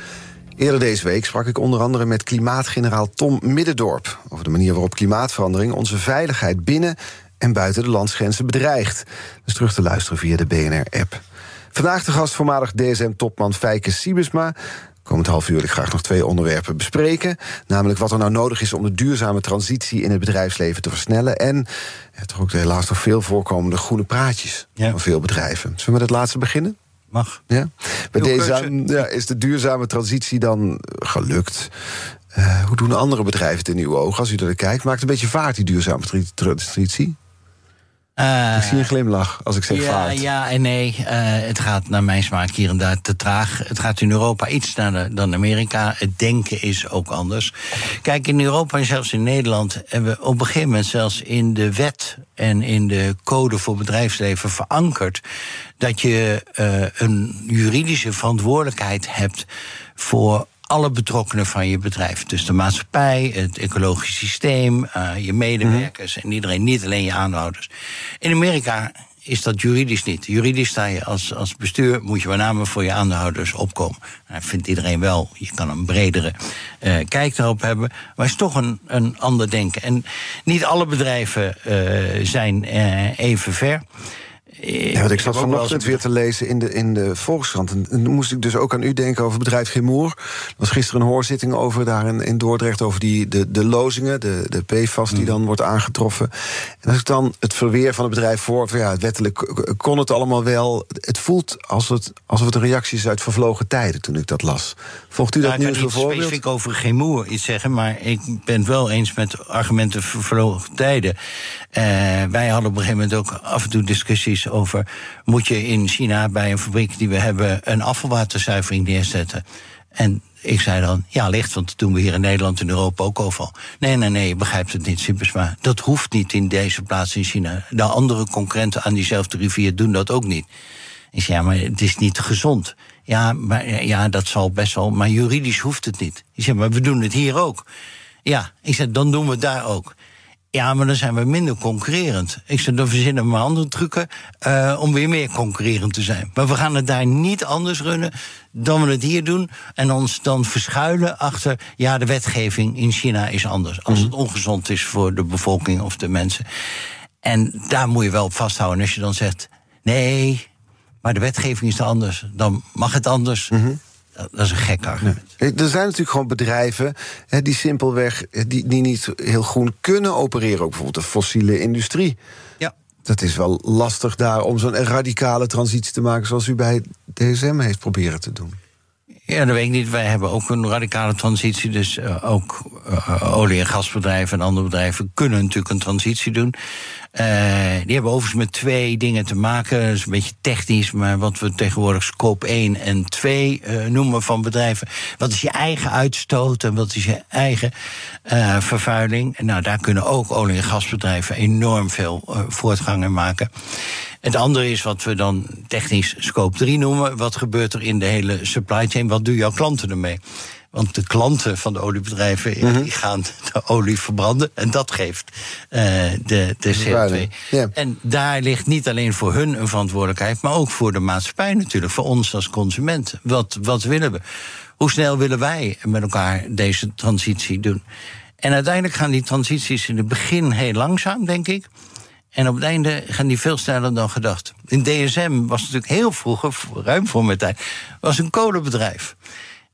[SPEAKER 3] Eerder deze week sprak ik onder andere met klimaatgeneraal Tom Middendorp... over de manier waarop klimaatverandering onze veiligheid binnen en buiten de landsgrenzen bedreigt. Dus terug te luisteren via de BNR-app. Vandaag de gast voormalig DSM-topman Fijke Siebesma... Komend half uur wil ik graag nog twee onderwerpen bespreken. Namelijk wat er nou nodig is om de duurzame transitie in het bedrijfsleven te versnellen. En ja, toch ook de helaas nog veel voorkomende groene praatjes
[SPEAKER 4] Ja.
[SPEAKER 3] van veel bedrijven. Zullen we met het laatste beginnen?
[SPEAKER 4] Mag.
[SPEAKER 3] Ja? Bij deze ja, is de duurzame transitie dan gelukt. Eh, hoe doen andere bedrijven het in uw ogen als u er kijkt? Maakt een beetje vaart, die duurzame tra- transitie?
[SPEAKER 4] Eh,
[SPEAKER 3] ik zie een glimlach als ik zeg
[SPEAKER 4] ja,
[SPEAKER 3] vaart.
[SPEAKER 4] ja en nee. Eh, het gaat naar mijn smaak hier en daar te traag. Het gaat in Europa iets sneller dan Amerika. Het denken is ook anders. Kijk, in Europa en zelfs in Nederland hebben we op een gegeven moment zelfs in de wet en in de code voor bedrijfsleven verankerd dat je eh, een juridische verantwoordelijkheid hebt voor alle betrokkenen van je bedrijf. Dus de maatschappij, het ecologisch systeem, eh, je medewerkers en iedereen, niet alleen je aanhouders. In Amerika is dat juridisch niet. Juridisch sta je als, als bestuur, moet je met name voor je aandeelhouders opkomen. Nou, vindt iedereen wel, je kan een bredere eh, kijk daarop hebben. Maar het is toch een, een ander denken. En niet alle bedrijven eh, zijn even ver. Eh,
[SPEAKER 3] Ja, want ik zat vanochtend weer te lezen in de, in de Volkskrant. En, en toen moest ik dus ook aan u denken over bedrijf Gemoer. Er was gisteren een hoorzitting over daar in, in Dordrecht... over die, de, de lozingen, de, de PFAS die dan wordt aangetroffen. En als ik dan het verweer van het bedrijf voor... van ja, wettelijk kon het allemaal wel. Het voelt als het, alsof het een reactie is uit vervlogen tijden toen ik dat las. Volgt u dat
[SPEAKER 4] Nou, ik
[SPEAKER 3] nieuws
[SPEAKER 4] kan niet
[SPEAKER 3] bijvoorbeeld?
[SPEAKER 4] specifiek over Gemoer iets zeggen, maar ik ben het wel eens met argumenten voor verloren tijden. Eh, wij hadden op een gegeven moment ook af en toe discussies over: moet je in China bij een fabriek die we hebben een afvalwaterzuivering neerzetten? En ik zei dan, ja, licht, want dat doen we hier in Nederland en Europa ook overal. Nee, nee, nee, je begrijpt het niet, Sibesma. Dat hoeft niet in deze plaats in China. De andere concurrenten aan diezelfde rivier doen dat ook niet. Ik zei, ja, maar het is niet gezond. Ja, maar, ja, dat zal best wel, maar juridisch hoeft het niet. Ik zei, maar we doen het hier ook. Ja, ik zei, dan doen we het daar ook. Ja, maar dan zijn we minder concurrerend. Ik zei, dan verzinnen we maar andere trucken eh, om weer meer concurrerend te zijn. Maar we gaan het daar niet anders runnen dan we het hier doen. En ons dan verschuilen achter, ja, de wetgeving in China is anders. Als het ongezond is voor de bevolking of de mensen. En daar moet je wel op vasthouden. Als je dan zegt, nee, maar de wetgeving is anders, dan mag het anders. dat, dat is een gek argument.
[SPEAKER 3] Eh, Er zijn natuurlijk gewoon bedrijven hè, die simpelweg eh, die, die niet heel groen kunnen opereren. Ook bijvoorbeeld de fossiele industrie.
[SPEAKER 4] Ja.
[SPEAKER 3] Dat is wel lastig daar om zo'n radicale transitie te maken zoals u bij DSM heeft proberen te doen.
[SPEAKER 4] Ja, dat weet ik niet. Wij hebben ook een radicale transitie. Dus eh, ook olie- en gasbedrijven en andere bedrijven kunnen natuurlijk een transitie doen. Eh, die hebben overigens met twee dingen te maken. Dat is een beetje technisch, maar wat we tegenwoordig scope 1 en 2 eh, noemen van bedrijven. Wat is je eigen uitstoot en wat is je eigen eh, vervuiling? Nou, daar kunnen ook olie- en gasbedrijven enorm veel voortgang in maken. Het andere is wat we dan technisch scope 3 noemen. Wat gebeurt er in de hele supply chain? Wat doen jouw klanten ermee? Want de klanten van de oliebedrijven ja, die gaan de olie verbranden. En dat geeft eh, de, de CO2.
[SPEAKER 3] Vervuiling, ja.
[SPEAKER 4] En daar ligt niet alleen voor hun een verantwoordelijkheid, maar ook voor de maatschappij natuurlijk. Voor ons als consument. Wat, wat willen we? Hoe snel willen wij met elkaar deze transitie doen? En uiteindelijk gaan die transities in het begin heel langzaam, denk ik. En op het einde gaan die veel sneller dan gedacht. In DSM was natuurlijk heel vroeger, ruim voor mijn tijd, was een kolenbedrijf.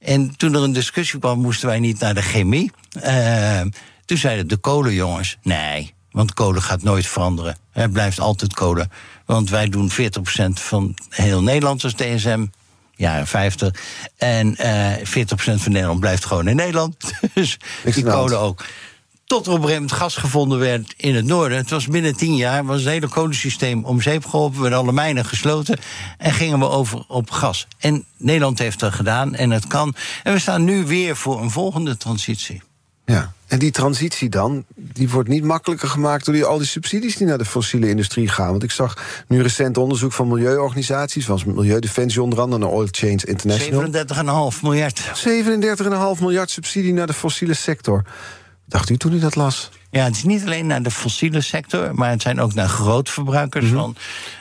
[SPEAKER 4] En toen er een discussie kwam, moesten wij niet naar de chemie. Eh, toen zeiden de kolenjongens, nee, want kolen gaat nooit veranderen. Het blijft altijd kolen. Want wij doen 40% van heel Nederland als DSM, jaren 50. En eh 40% van Nederland blijft gewoon in Nederland. Dus die kolen ook. Tot er op een gegeven moment gas gevonden werd in het noorden. Het was binnen tien jaar, was het hele kolensysteem om zeep geholpen. werden alle mijnen gesloten en gingen we over op gas. En Nederland heeft dat gedaan en het kan. En we staan nu weer voor een volgende transitie.
[SPEAKER 3] Ja. En die transitie dan, die wordt niet makkelijker gemaakt door die, al die subsidies die naar de fossiele industrie gaan. Want ik zag nu recent onderzoek van milieuorganisaties, zoals Milieudefensie onder andere, en Oil Change International.
[SPEAKER 4] 37,5 miljard.
[SPEAKER 3] 37,5 miljard subsidie naar de fossiele sector. Dacht u toen u dat las?
[SPEAKER 4] Ja, het is niet alleen naar de fossiele sector, maar het zijn ook naar grootverbruikers
[SPEAKER 3] Mhm.
[SPEAKER 4] van.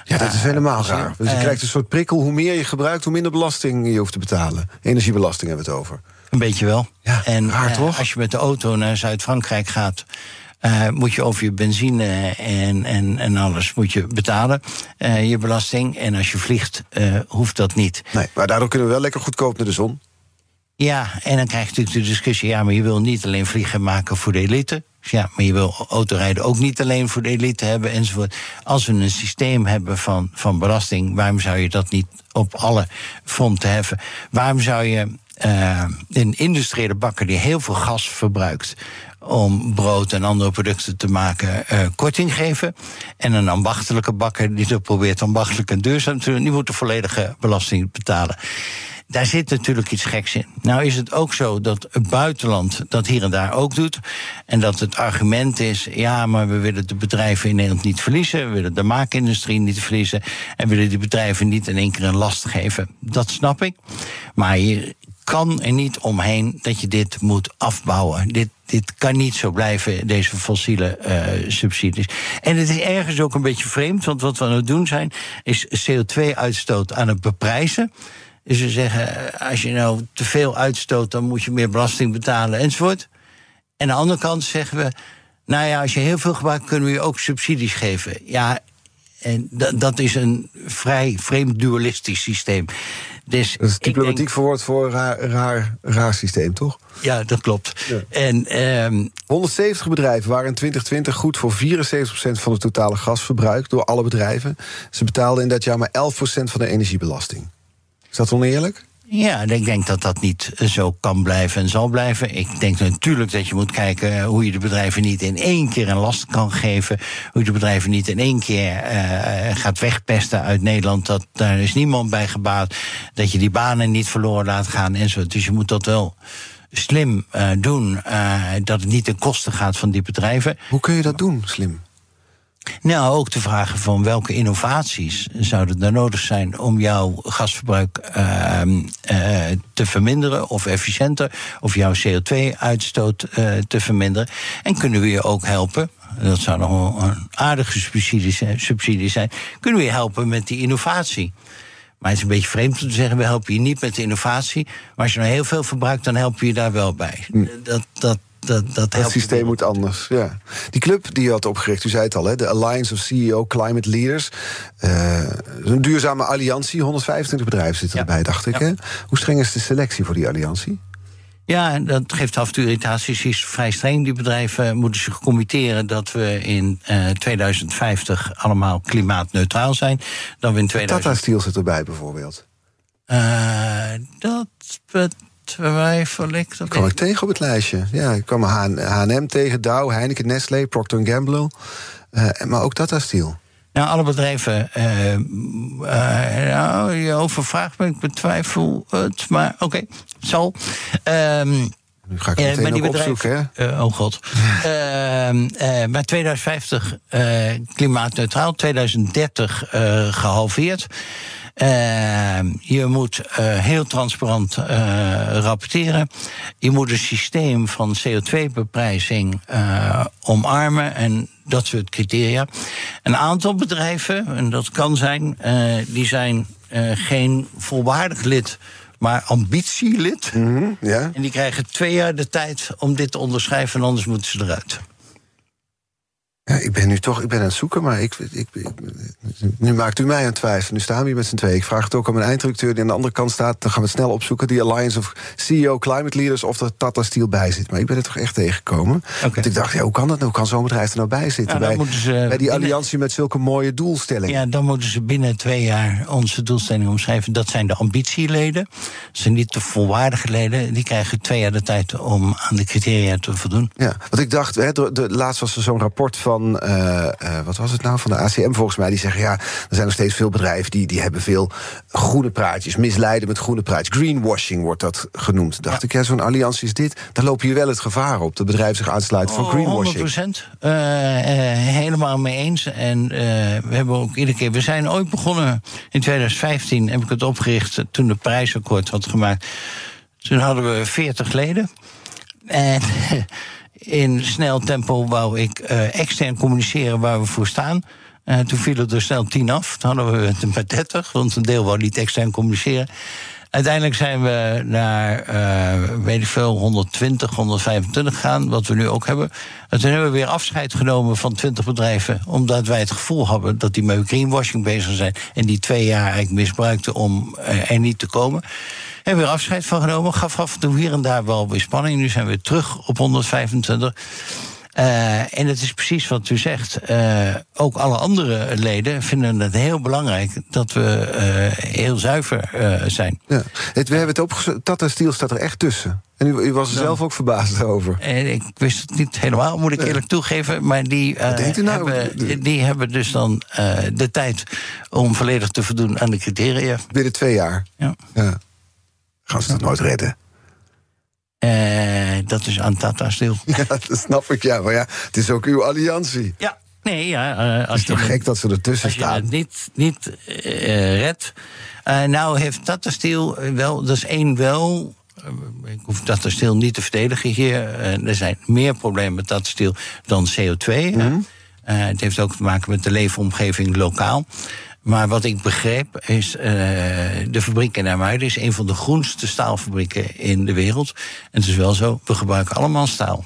[SPEAKER 3] Ja, dat is helemaal raar. Dus je
[SPEAKER 4] eh,
[SPEAKER 3] krijgt een soort prikkel. Hoe meer je gebruikt, hoe minder belasting je hoeft te betalen. Energiebelasting hebben we het over.
[SPEAKER 4] Een beetje wel.
[SPEAKER 3] Ja,
[SPEAKER 4] en
[SPEAKER 3] raar
[SPEAKER 4] eh,
[SPEAKER 3] toch?
[SPEAKER 4] als je met de auto naar Zuid-Frankrijk gaat. eh, moet je over je benzine en, en, en alles moet je betalen, eh, je belasting. En als je vliegt, eh, hoeft dat niet.
[SPEAKER 3] Nee, maar daardoor kunnen we wel lekker goedkoop naar de zon.
[SPEAKER 4] Ja, en dan krijg je natuurlijk de discussie... ja, maar je wil niet alleen vliegen maken voor de elite. Dus Ja, maar je wil autorijden ook niet alleen voor de elite hebben enzovoort. Als we een systeem hebben van, van belasting... waarom zou je dat niet op alle fronten heffen? Waarom zou je eh, een industriële bakker die heel veel gas verbruikt... om brood en andere producten te maken, eh, korting geven... en een ambachtelijke bakker die dat probeert ambachtelijk en duurzaam te doen... die moet de volledige belasting betalen. Daar zit natuurlijk iets geks in. Nou is het ook zo dat het buitenland dat hier en daar ook doet. En dat het argument is: ja, maar we willen de bedrijven in Nederland niet verliezen. We willen de maakindustrie niet verliezen. En willen die bedrijven niet in één keer een last geven. Dat snap ik. Maar je kan er niet omheen dat je dit moet afbouwen. Dit, dit kan niet zo blijven, deze fossiele eh, subsidies. En het is ergens ook een beetje vreemd, want wat we aan het doen zijn, is CO2-uitstoot aan het beprijzen. Dus we zeggen, als je nou te veel uitstoot, dan moet je meer belasting betalen enzovoort. En aan de andere kant zeggen we, nou ja, als je heel veel gebruikt, kunnen we je ook subsidies geven. Ja, en dat, is een vrij vreemd dualistisch systeem. Dus
[SPEAKER 3] Dat is
[SPEAKER 4] denk-
[SPEAKER 3] diplomatiek verwoord voor een raar, raar, raar systeem, toch?
[SPEAKER 4] ja, dat klopt. En ehm,
[SPEAKER 3] 170 bedrijven waren in 2020 goed voor 74% van het totale gasverbruik door alle bedrijven. Ze betaalden in dat jaar maar 11% van de energiebelasting. Is dat oneerlijk?
[SPEAKER 4] ja, ik denk dat dat niet zo kan blijven en zal blijven. Ik denk natuurlijk dat je moet kijken hoe je de bedrijven niet in één keer een last kan geven. Hoe je de bedrijven niet in één keer eh, gaat wegpesten uit Nederland. Dat, daar is niemand bij gebaat. Dat je die banen niet verloren laat gaan enzovoort. Dus je moet dat wel slim eh, doen. eh, dat het niet ten koste gaat van die bedrijven.
[SPEAKER 3] Hoe kun je dat doen, slim?
[SPEAKER 4] Nou, ook de vragen van welke innovaties zouden er nodig zijn om jouw gasverbruik ehm, eh, te verminderen of efficiënter, of jouw CO2-uitstoot eh, te verminderen. En kunnen we je ook helpen? Dat zou nog wel een aardige subsidie zijn, subsidie zijn. Kunnen we je helpen met die innovatie? Maar het is een beetje vreemd om te zeggen: we helpen je niet met de innovatie. Maar als je nou heel veel verbruikt, dan helpen we je daar wel bij. Dat, dat, dat, dat
[SPEAKER 3] Het systeem moet anders. Ja. Die club die je had opgericht, u zei het al, hè, de Alliance of CEO Climate Leaders. eh, een duurzame alliantie, 125 bedrijven zitten
[SPEAKER 4] Ja.
[SPEAKER 3] erbij, dacht ik.
[SPEAKER 4] Ja.
[SPEAKER 3] Hè? Hoe streng is de selectie voor die alliantie?
[SPEAKER 4] Ja, dat geeft af en toe irritaties. Is vrij streng. Die bedrijven moeten zich committeren dat we in eh 2050 allemaal klimaatneutraal zijn. Dan we in 2000.
[SPEAKER 3] Tata Steel zit erbij bijvoorbeeld.
[SPEAKER 4] Eh, dat Dat
[SPEAKER 3] kwam ik tegen op het lijstje. Ja, ik kwam H&M tegen, Dow, Heineken, Nestlé, Procter Gamble. eh, maar ook Tata Steel.
[SPEAKER 4] Nou, alle bedrijven. eh, eh, nou, je overvraagt me, ik betwijfel het. Maar oké, het zal. Ehm
[SPEAKER 3] Nu ga ik het meteen
[SPEAKER 4] die
[SPEAKER 3] opzoeken, hè?
[SPEAKER 4] bedrijven- eh, oh god. Ehm eh, maar 2050 eh, klimaatneutraal, 2030 eh, gehalveerd. Ehm, je moet eh, heel transparant eh, rapporteren. Je moet een systeem van CO2-beprijzing eh, omarmen en dat soort criteria. Een aantal bedrijven, en dat kan zijn, eh, die zijn eh, geen volwaardig lid, maar ambitielid.
[SPEAKER 3] Mhm, ja.
[SPEAKER 4] En die krijgen twee jaar de tijd om dit te onderschrijven, en anders moeten ze eruit.
[SPEAKER 3] Ja, ik ben nu toch ik ben aan het zoeken, maar ik, ik, ik- nu maakt u mij aan het twijfelen. Nu staan we hier met z'n tweeën. Ik vraag het ook aan mijn eindredacteur die aan de andere kant staat. Dan gaan we het snel opzoeken. Die Alliance of CEO Climate Leaders of er Tata Steel bij zit. Maar ik ben er toch echt tegengekomen. Want ik dacht, ja, hoe kan dat nou? Hoe kan zo'n bedrijf er nou bij zitten? Bij,
[SPEAKER 4] ze
[SPEAKER 3] bij die
[SPEAKER 4] binnen-
[SPEAKER 3] alliantie met zulke mooie doelstellingen.
[SPEAKER 4] Ja, dan moeten ze binnen twee jaar onze doelstelling omschrijven. Dat zijn de ambitieleden. Dat zijn niet de volwaardige leden. Die krijgen twee jaar de tijd om aan de criteria te voldoen.
[SPEAKER 3] Ja, want ik dacht, hè, de, de, laatst was er zo'n rapport van, eh, eh, wat was het nou, van de ACM volgens mij. Die zeggen, ja, er zijn nog steeds veel bedrijven die, die hebben veel groene praatjes. Misleiden met groene praatjes. Greenwashing wordt dat genoemd. Dacht ik, ja, zo'n alliantie is dit. Dan loop je wel het gevaar op dat bedrijven zich aansluiten van
[SPEAKER 4] Oh,
[SPEAKER 3] greenwashing.
[SPEAKER 4] 100% eh, helemaal mee eens. En we hebben ook iedere keer. We zijn ooit begonnen in 2015, heb ik het opgericht toen de prijsakkoord had gemaakt. Toen hadden we 40 leden. En in snel tempo wou ik eh, extern communiceren waar we voor staan. Eh, toen vielen er snel tien af. Toen hadden we het met 30, want een deel wou niet extern communiceren. Uiteindelijk zijn we naar, eh, weet ik veel, 120, 125 gegaan, wat we nu ook hebben. En toen hebben we weer afscheid genomen van 20 bedrijven, omdat wij het gevoel hadden dat die met greenwashing bezig zijn en die twee jaar eigenlijk misbruikten om er niet te komen. Hebben we weer afscheid van genomen, gaf af en toe hier en daar wel weer spanning. Nu zijn we terug op 125. Uh, en het is precies wat u zegt. Uh, ook alle andere leden vinden het heel belangrijk dat we uh, heel zuiver zijn.
[SPEAKER 3] Ja. Het, we hebben het opgezocht. Tata Steel staat er echt tussen. En u, u was er zelf ook verbaasd over.
[SPEAKER 4] En ik wist het niet helemaal, moet ik eerlijk toegeven. Maar die, nou? hebben, die hebben dus dan de tijd om volledig te voldoen aan de criteria.
[SPEAKER 3] Binnen twee jaar?
[SPEAKER 4] Ja.
[SPEAKER 3] ja. Gaan ze dat nooit redden?
[SPEAKER 4] Uh, dat is aan Tata Steel.
[SPEAKER 3] Ja, dat snap ik, ja. Maar ja, het is ook uw alliantie.
[SPEAKER 4] Ja, nee, ja. Uh,
[SPEAKER 3] als het is toch gek dat ze ertussen staan?
[SPEAKER 4] Als je het niet, niet uh, redt. nou heeft Tata Steel wel, dat is één wel... Ik hoef Tata Steel niet te verdedigen hier. er zijn meer problemen met Tata Steel dan CO2. Mm -hmm. het heeft ook te maken met de leefomgeving lokaal. Maar wat ik begreep is, uh, de fabriek in Ermuiden is een van de groenste staalfabrieken in de wereld. En het is wel zo, we gebruiken allemaal staal.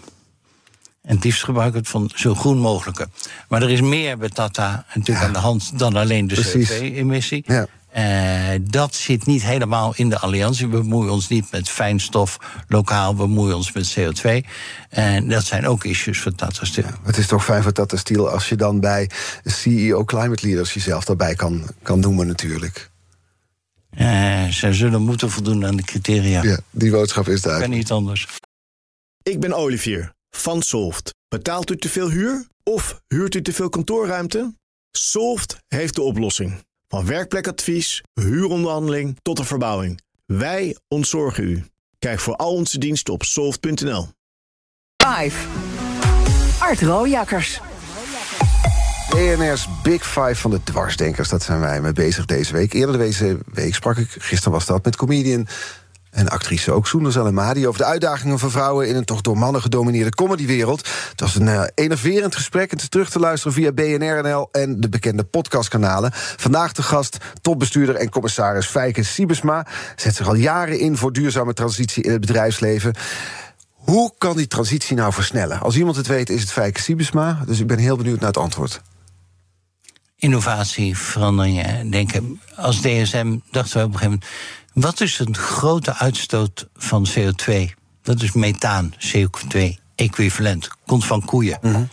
[SPEAKER 4] En het liefst gebruiken het van zo groen mogelijke. Maar er is meer bij Tata natuurlijk ja. aan de hand dan alleen de CO2-emissie.
[SPEAKER 3] Ja.
[SPEAKER 4] Uh, dat zit niet helemaal in de alliantie. We bemoeien ons niet met fijnstof lokaal, we bemoeien ons met CO2. En dat zijn ook issues voor Tata Steel. Ja,
[SPEAKER 3] het is toch fijn voor Tata Steel als je dan bij CEO Climate Leaders jezelf daarbij kan, kan noemen natuurlijk.
[SPEAKER 4] Uh, zij zullen moeten voldoen aan de criteria.
[SPEAKER 3] Ja, die boodschap is duidelijk.
[SPEAKER 4] Kan niet anders.
[SPEAKER 1] Ik ben Olivier van Solft. Betaalt u te veel huur of huurt u te veel kantoorruimte? Solft heeft de oplossing. Van werkplekadvies, huuronderhandeling tot de verbouwing. Wij ontzorgen u. Kijk voor al onze diensten op soft.nl.
[SPEAKER 2] 5. Art Rooijakkers.
[SPEAKER 3] BNR's Big Five van de dwarsdenkers, dat zijn wij mee bezig deze week. Eerder deze week sprak ik, gisteren was dat, met comedian en actrice ook Soeners Madi over de uitdagingen van vrouwen in een toch door mannen gedomineerde comedywereld. Het was een uh, enerverend gesprek. Het is terug te luisteren via BNRNL en de bekende podcastkanalen. Vandaag de gast, topbestuurder en commissaris Fijke Siebesma. Zet zich al jaren in voor duurzame transitie in het bedrijfsleven. Hoe kan die transitie nou versnellen? Als iemand het weet, is het Fijke Siebesma. Dus ik ben heel benieuwd naar het antwoord.
[SPEAKER 4] Innovatie, veranderingen, denken. Als DSM dachten we op een gegeven moment wat is een grote uitstoot van CO2? Dat is methaan, CO2-equivalent. Komt van koeien.
[SPEAKER 3] Mm -hmm.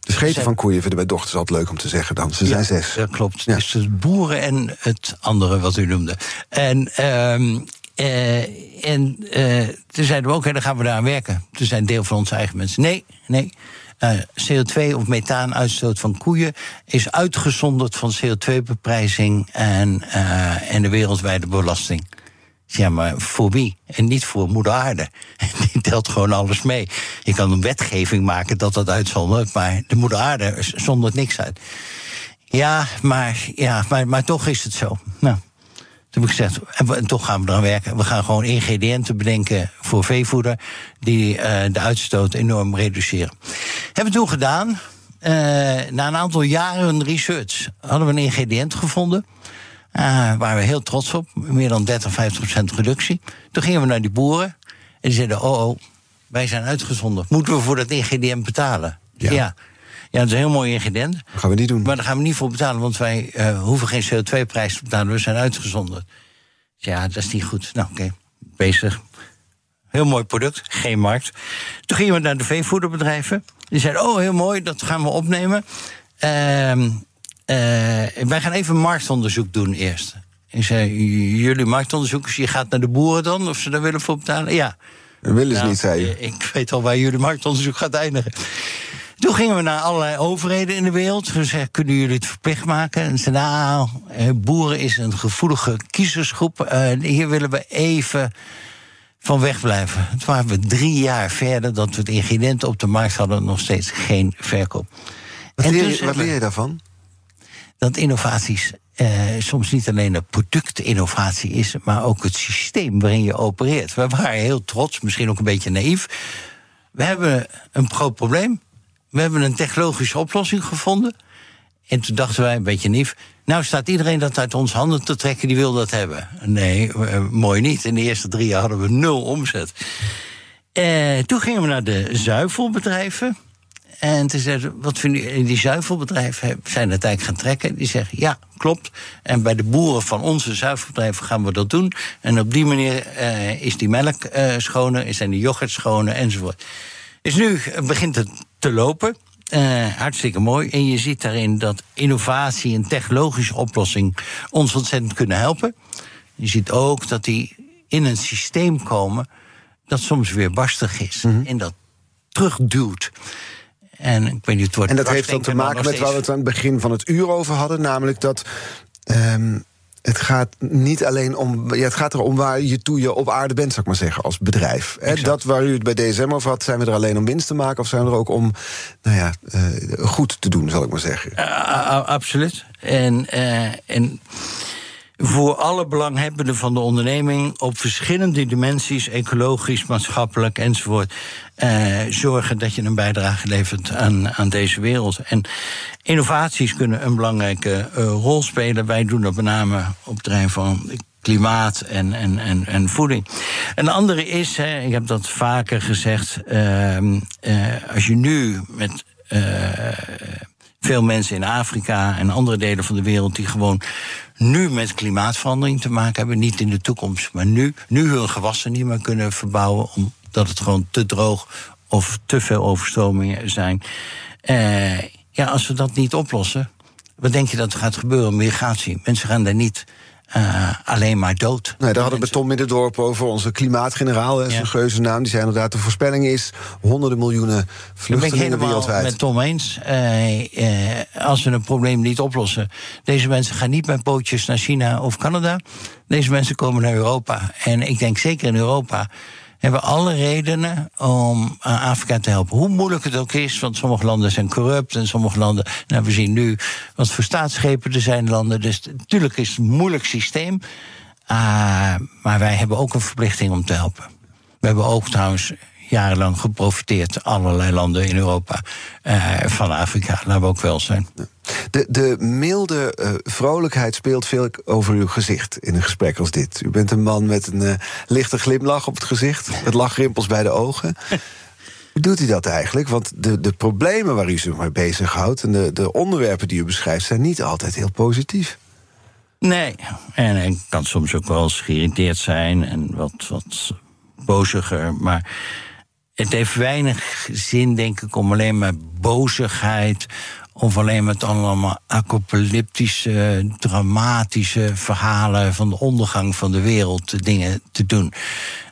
[SPEAKER 3] De scheten van koeien vinden mijn dochters altijd leuk om te zeggen dan. Ze zijn zes.
[SPEAKER 4] Dat klopt. Ja. Dus het boeren en het andere wat u noemde. En, um, uh, en uh, toen zeiden we ook, okay, dan gaan we daar aan werken. Toen zijn deel van onze eigen mensen. Nee, nee. Uh, CO2 of methaanuitstoot van koeien is uitgezonderd van CO2-beprijzing en, en de wereldwijde belasting. Ja, maar voor wie? En niet voor moeder aarde. Die telt gewoon alles mee. Je kan een wetgeving maken dat dat uitzondert, maar de moeder aarde zondert niks uit. Ja, maar, ja, maar, maar toch is het zo. Nou, toen heb ik gezegd, en, toch gaan we eraan werken. We gaan gewoon ingrediënten bedenken voor veevoeder... die uh, de uitstoot enorm reduceren. Hebben we toen gedaan. Uh, na een aantal jaren research hadden we een ingrediënt gevonden... Uh, waren we heel trots op. Meer dan 30, 50 procent reductie. Toen gingen we naar die boeren. En die zeiden: Oh, oh wij zijn uitgezonden. Moeten we voor dat ingrediënt betalen?
[SPEAKER 3] Ja.
[SPEAKER 4] ja. Ja, dat is een heel mooi ingrediënt.
[SPEAKER 3] Dat gaan we niet doen.
[SPEAKER 4] Maar daar gaan we niet voor betalen, want wij uh, hoeven geen CO2-prijs te betalen. We zijn uitgezonden. Ja, dat is niet goed. Nou, oké, okay. bezig. Heel mooi product, geen markt. Toen gingen we naar de veevoederbedrijven. Die zeiden: Oh, heel mooi, dat gaan we opnemen. Uh, wij gaan even marktonderzoek doen eerst. Ik zei, jullie marktonderzoekers, je gaat naar de boeren dan, of ze daar willen voor betalen? Ja.
[SPEAKER 3] Dat willen ze nou, niet, zei je.
[SPEAKER 4] Ik weet al waar jullie marktonderzoek gaat eindigen. Toen gingen we naar allerlei overheden in de wereld. We zeiden, kunnen jullie het verplicht maken? En ze zeiden, nou, boeren is een gevoelige kiezersgroep. Uh, hier willen we even van wegblijven. Toen waren we drie jaar verder dat we het ingrediënt op de markt hadden, nog steeds geen verkoop.
[SPEAKER 3] Wat, en leer, je, wat leer je daarvan?
[SPEAKER 4] Dat innovaties eh, soms niet alleen een productinnovatie is, maar ook het systeem waarin je opereert. We waren heel trots, misschien ook een beetje naïef. we hebben een groot probleem. We hebben een technologische oplossing gevonden. En toen dachten wij, een beetje nief... nou staat iedereen dat uit ons handen te trekken, die wil dat hebben. Nee, eh, mooi niet. In de eerste drie jaar hadden we nul omzet. Eh, toen gingen we naar de zuivelbedrijven. En toen zeiden wat vinden jullie? Die zuivelbedrijven zijn het eigenlijk gaan trekken. Die zeggen, ja, klopt. En bij de boeren van onze zuivelbedrijven gaan we dat doen. En op die manier eh, is die melk eh, schoner, zijn die yoghurt schoner, enzovoort. Dus nu begint het te lopen. Eh, hartstikke mooi. En je ziet daarin dat innovatie en technologische oplossing ons ontzettend kunnen helpen. Je ziet ook dat die in een systeem komen dat soms weer barstig is. En dat terugduwt. En ik weet niet, het wordt
[SPEAKER 3] En dat heeft dan te maken met waar we het aan het begin van het uur over hadden. Namelijk dat. ehm, het gaat niet alleen om. Ja, het gaat erom waar je toe je op aarde bent, zou ik maar zeggen, als bedrijf.
[SPEAKER 4] Exact.
[SPEAKER 3] dat waar u het bij DSM over had, zijn we er alleen om winst te maken, of zijn we er ook om nou ja, eh, goed te doen, zal ik maar zeggen.
[SPEAKER 4] A- absoluut. En, eh, en voor alle belanghebbenden van de onderneming op verschillende dimensies, ecologisch, maatschappelijk enzovoort, eh, zorgen dat je een bijdrage levert aan, aan deze wereld. En innovaties kunnen een belangrijke eh, rol spelen. Wij doen dat met name op het terrein van klimaat en, en, en, en voeding. Een andere is, hè, ik heb dat vaker gezegd, ehm, eh, als je nu met eh, veel mensen in Afrika en andere delen van de wereld die gewoon nu met klimaatverandering te maken hebben, niet in de toekomst, maar nu, nu hun gewassen niet meer kunnen verbouwen omdat het gewoon te droog of te veel overstromingen zijn. Eh, ja, als we dat niet oplossen, wat denk je dat er gaat gebeuren? Migratie. Mensen gaan daar niet eh, alleen maar dood.
[SPEAKER 3] Nee, daar hadden we Tom Middendorp over, onze klimaatgeneraal.
[SPEAKER 4] Ja.
[SPEAKER 3] een geuze naam. Die zei inderdaad, de voorspelling is honderden miljoenen
[SPEAKER 4] Dat ben ik
[SPEAKER 3] vluchtelingen
[SPEAKER 4] helemaal
[SPEAKER 3] wereldwijd.
[SPEAKER 4] met Tom eens. Eh, eh, als we een probleem niet oplossen. Deze mensen gaan niet met bootjes naar China of Canada. Deze mensen komen naar Europa. En ik denk zeker in Europa hebben alle redenen om aan Afrika te helpen. Hoe moeilijk het ook is, want sommige landen zijn corrupt en sommige landen. Nou, we zien nu wat voor staatsschepen er zijn landen. Dus natuurlijk is het een moeilijk systeem. Ah, maar wij hebben ook een verplichting om te helpen. We hebben ook trouwens jarenlang geprofiteerd, allerlei landen in Europa, eh, van Afrika. Laten we ook wel zijn.
[SPEAKER 3] De, de milde eh, vrolijkheid speelt veel over uw gezicht in een gesprek als dit. U bent een man met een eh, lichte glimlach op het gezicht, met lachrimpels bij de ogen. Hoe doet u dat eigenlijk? Want de, de problemen waar u zich mee bezighoudt... en de, de onderwerpen die u beschrijft... zijn niet altijd heel positief.
[SPEAKER 4] Nee, en ik kan soms ook wel eens geïrriteerd zijn en wat, wat boziger. Maar het heeft weinig zin, denk ik, om alleen maar bozigheid. of alleen met allemaal apocalyptische, dramatische verhalen. van de ondergang van de wereld dingen te doen.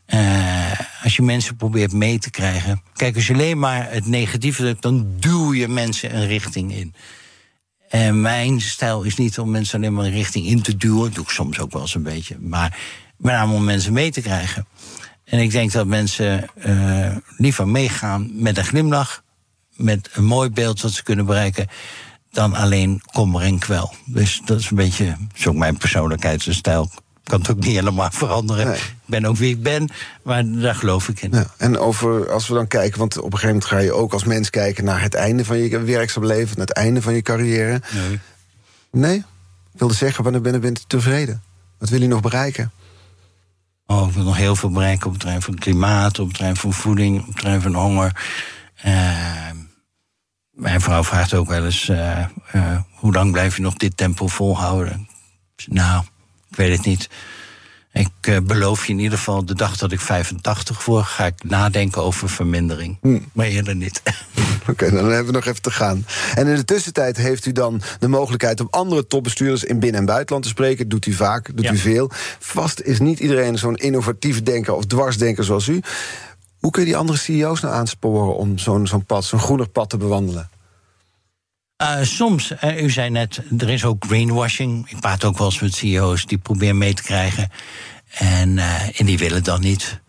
[SPEAKER 4] Eh, als je mensen probeert mee te krijgen. Kijk, als je alleen maar het negatieve doet, dan duw je mensen een richting in. En mijn stijl is niet om mensen alleen maar een richting in te duwen. Dat doe ik soms ook wel eens een beetje. Maar met name om mensen mee te krijgen. En ik denk dat mensen eh, liever meegaan met een glimlach. Met een mooi beeld dat ze kunnen bereiken. Dan alleen kommer en kwel. Dus dat is een beetje, dat is ook mijn persoonlijkheidsstijl. Ik kan het ook niet helemaal veranderen.
[SPEAKER 3] Nee.
[SPEAKER 4] Ik ben ook wie ik ben, maar daar geloof ik in.
[SPEAKER 3] Ja, en over, als we dan kijken, want op een gegeven moment ga je ook als mens kijken naar het einde van je werkzaam leven, naar het einde van je carrière.
[SPEAKER 4] Nee.
[SPEAKER 3] Nee? Ik wilde zeggen, wanneer ben, u tevreden? Wat wil u nog bereiken?
[SPEAKER 4] Oh, ik wil nog heel veel bereiken op het terrein van klimaat, op het terrein van voeding, op het terrein van honger. Eh, mijn vrouw vraagt ook wel eens: eh, eh, hoe lang blijf je nog dit tempo volhouden? Nou, ik weet het niet. Ik eh, beloof je in ieder geval, de dag dat ik 85 word, ga ik nadenken over vermindering. Maar eerder niet.
[SPEAKER 3] Oké, dan hebben we nog even te gaan. En in de tussentijd heeft u dan de mogelijkheid om andere topbestuurders in binnen- en buitenland te spreken. Doet u vaak, doet
[SPEAKER 4] Ja.
[SPEAKER 3] u veel. Vast is niet iedereen zo'n innovatief denker of dwarsdenker zoals u. Hoe kun je die andere CEO's nou aansporen om zo'n zo'n pad, zo'n groener pad te bewandelen?
[SPEAKER 4] Eh, soms, eh, u zei net, er is ook greenwashing. Ik praat ook wel eens met CEO's die proberen mee te krijgen. En, eh, en die willen dan niet.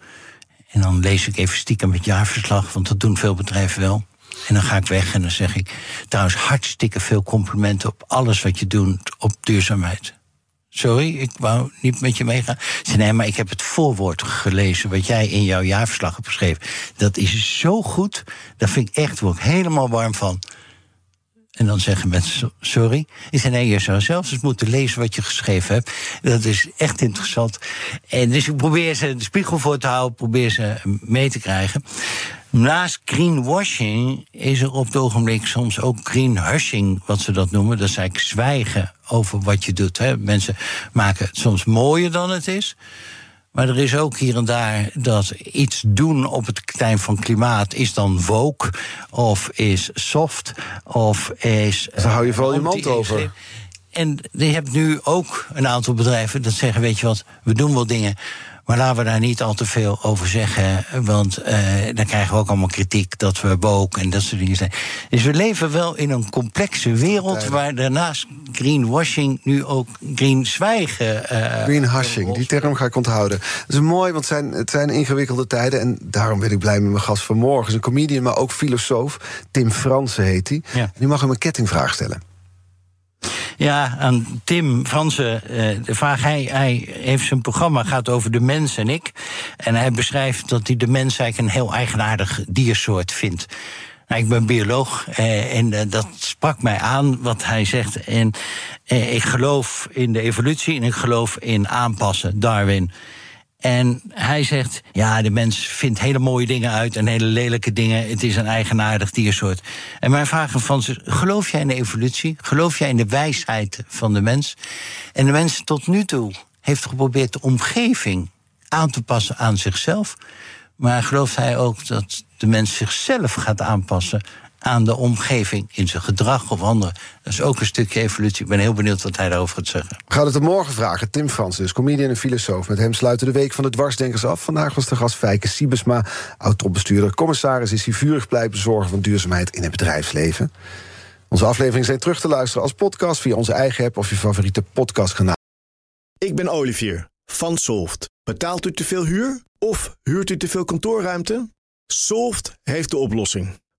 [SPEAKER 4] En dan lees ik even stiekem het jaarverslag, want dat doen veel bedrijven wel. En dan ga ik weg en dan zeg ik... trouwens, hartstikke veel complimenten op alles wat je doet op duurzaamheid. Sorry, ik wou niet met je meegaan. Ze zei, nee, maar ik heb het voorwoord gelezen... wat jij in jouw jaarverslag hebt geschreven. Dat is zo goed. Daar vind ik echt, word helemaal warm van. En dan zeggen mensen, "So- sorry. Ik zei, nee, je zou zelfs eens moeten lezen wat je geschreven hebt. Dat is echt interessant. En dus ik probeer ze de spiegel voor te houden, probeer ze mee te krijgen. Naast greenwashing is er op het ogenblik soms ook greenhushing, wat ze dat noemen. Dat is eigenlijk zwijgen over wat je doet. Hè. Mensen maken het soms mooier dan het is. Maar er is ook hier en daar dat iets doen op het terrein van klimaat is dan woke, of is soft, of is.
[SPEAKER 3] Dus dan hou je vooral je mond over.
[SPEAKER 4] En je hebt nu ook een aantal bedrijven dat zeggen: Weet je wat, we doen wel dingen. Maar laten we daar niet al te veel over zeggen. Want eh, dan krijgen we ook allemaal kritiek dat we woke en dat soort dingen zijn. Dus we leven wel in een complexe wereld. waar daarnaast greenwashing nu ook green zwijgen.
[SPEAKER 3] Greenhushing, die term ga ik onthouden. Dat is mooi, want het zijn, het zijn ingewikkelde tijden. En daarom ben ik blij met mijn gast vanmorgen. Hij is een comedian, maar ook filosoof. Tim Fransen heet hij.
[SPEAKER 4] Ja.
[SPEAKER 3] Nu mag hem een kettingvraag stellen.
[SPEAKER 4] Ja, aan Tim Fransen. eh, de vraag, hij, hij heeft zijn programma gaat over de mens en ik. En hij beschrijft dat hij de mens eigenlijk een heel eigenaardig diersoort vindt. Nou, ik ben bioloog eh, en eh, dat sprak mij aan wat hij zegt. En eh, ik geloof in de evolutie en ik geloof in aanpassen, Darwin. En hij zegt, ja, de mens vindt hele mooie dingen uit en hele lelijke dingen. Het is een eigenaardig diersoort. En mijn vraag Frans is, geloof jij in de evolutie? Geloof jij in de wijsheid van de mens? En de mens tot nu toe heeft geprobeerd de omgeving aan te passen aan zichzelf. Maar gelooft hij ook dat de mens zichzelf gaat aanpassen aan de omgeving in zijn gedrag of andere? Dat is ook een stukje evolutie. Ik ben heel benieuwd wat hij daarover gaat zeggen.
[SPEAKER 3] We gaan het er morgen vragen. Tim Fransen is comedian en filosoof. Met hem sluiten de week van de dwarsdenkers af. Vandaag was de gast Fijke Siebesma, oud-topbestuurder. Commissaris is hij vurig blijven zorgen van duurzaamheid in het bedrijfsleven. Onze afleveringen zijn terug te luisteren als podcast... via onze eigen app of je favoriete podcastkanaal.
[SPEAKER 1] Ik ben Olivier van Solft. Betaalt u te veel huur of huurt u te veel kantoorruimte? Solft heeft de oplossing.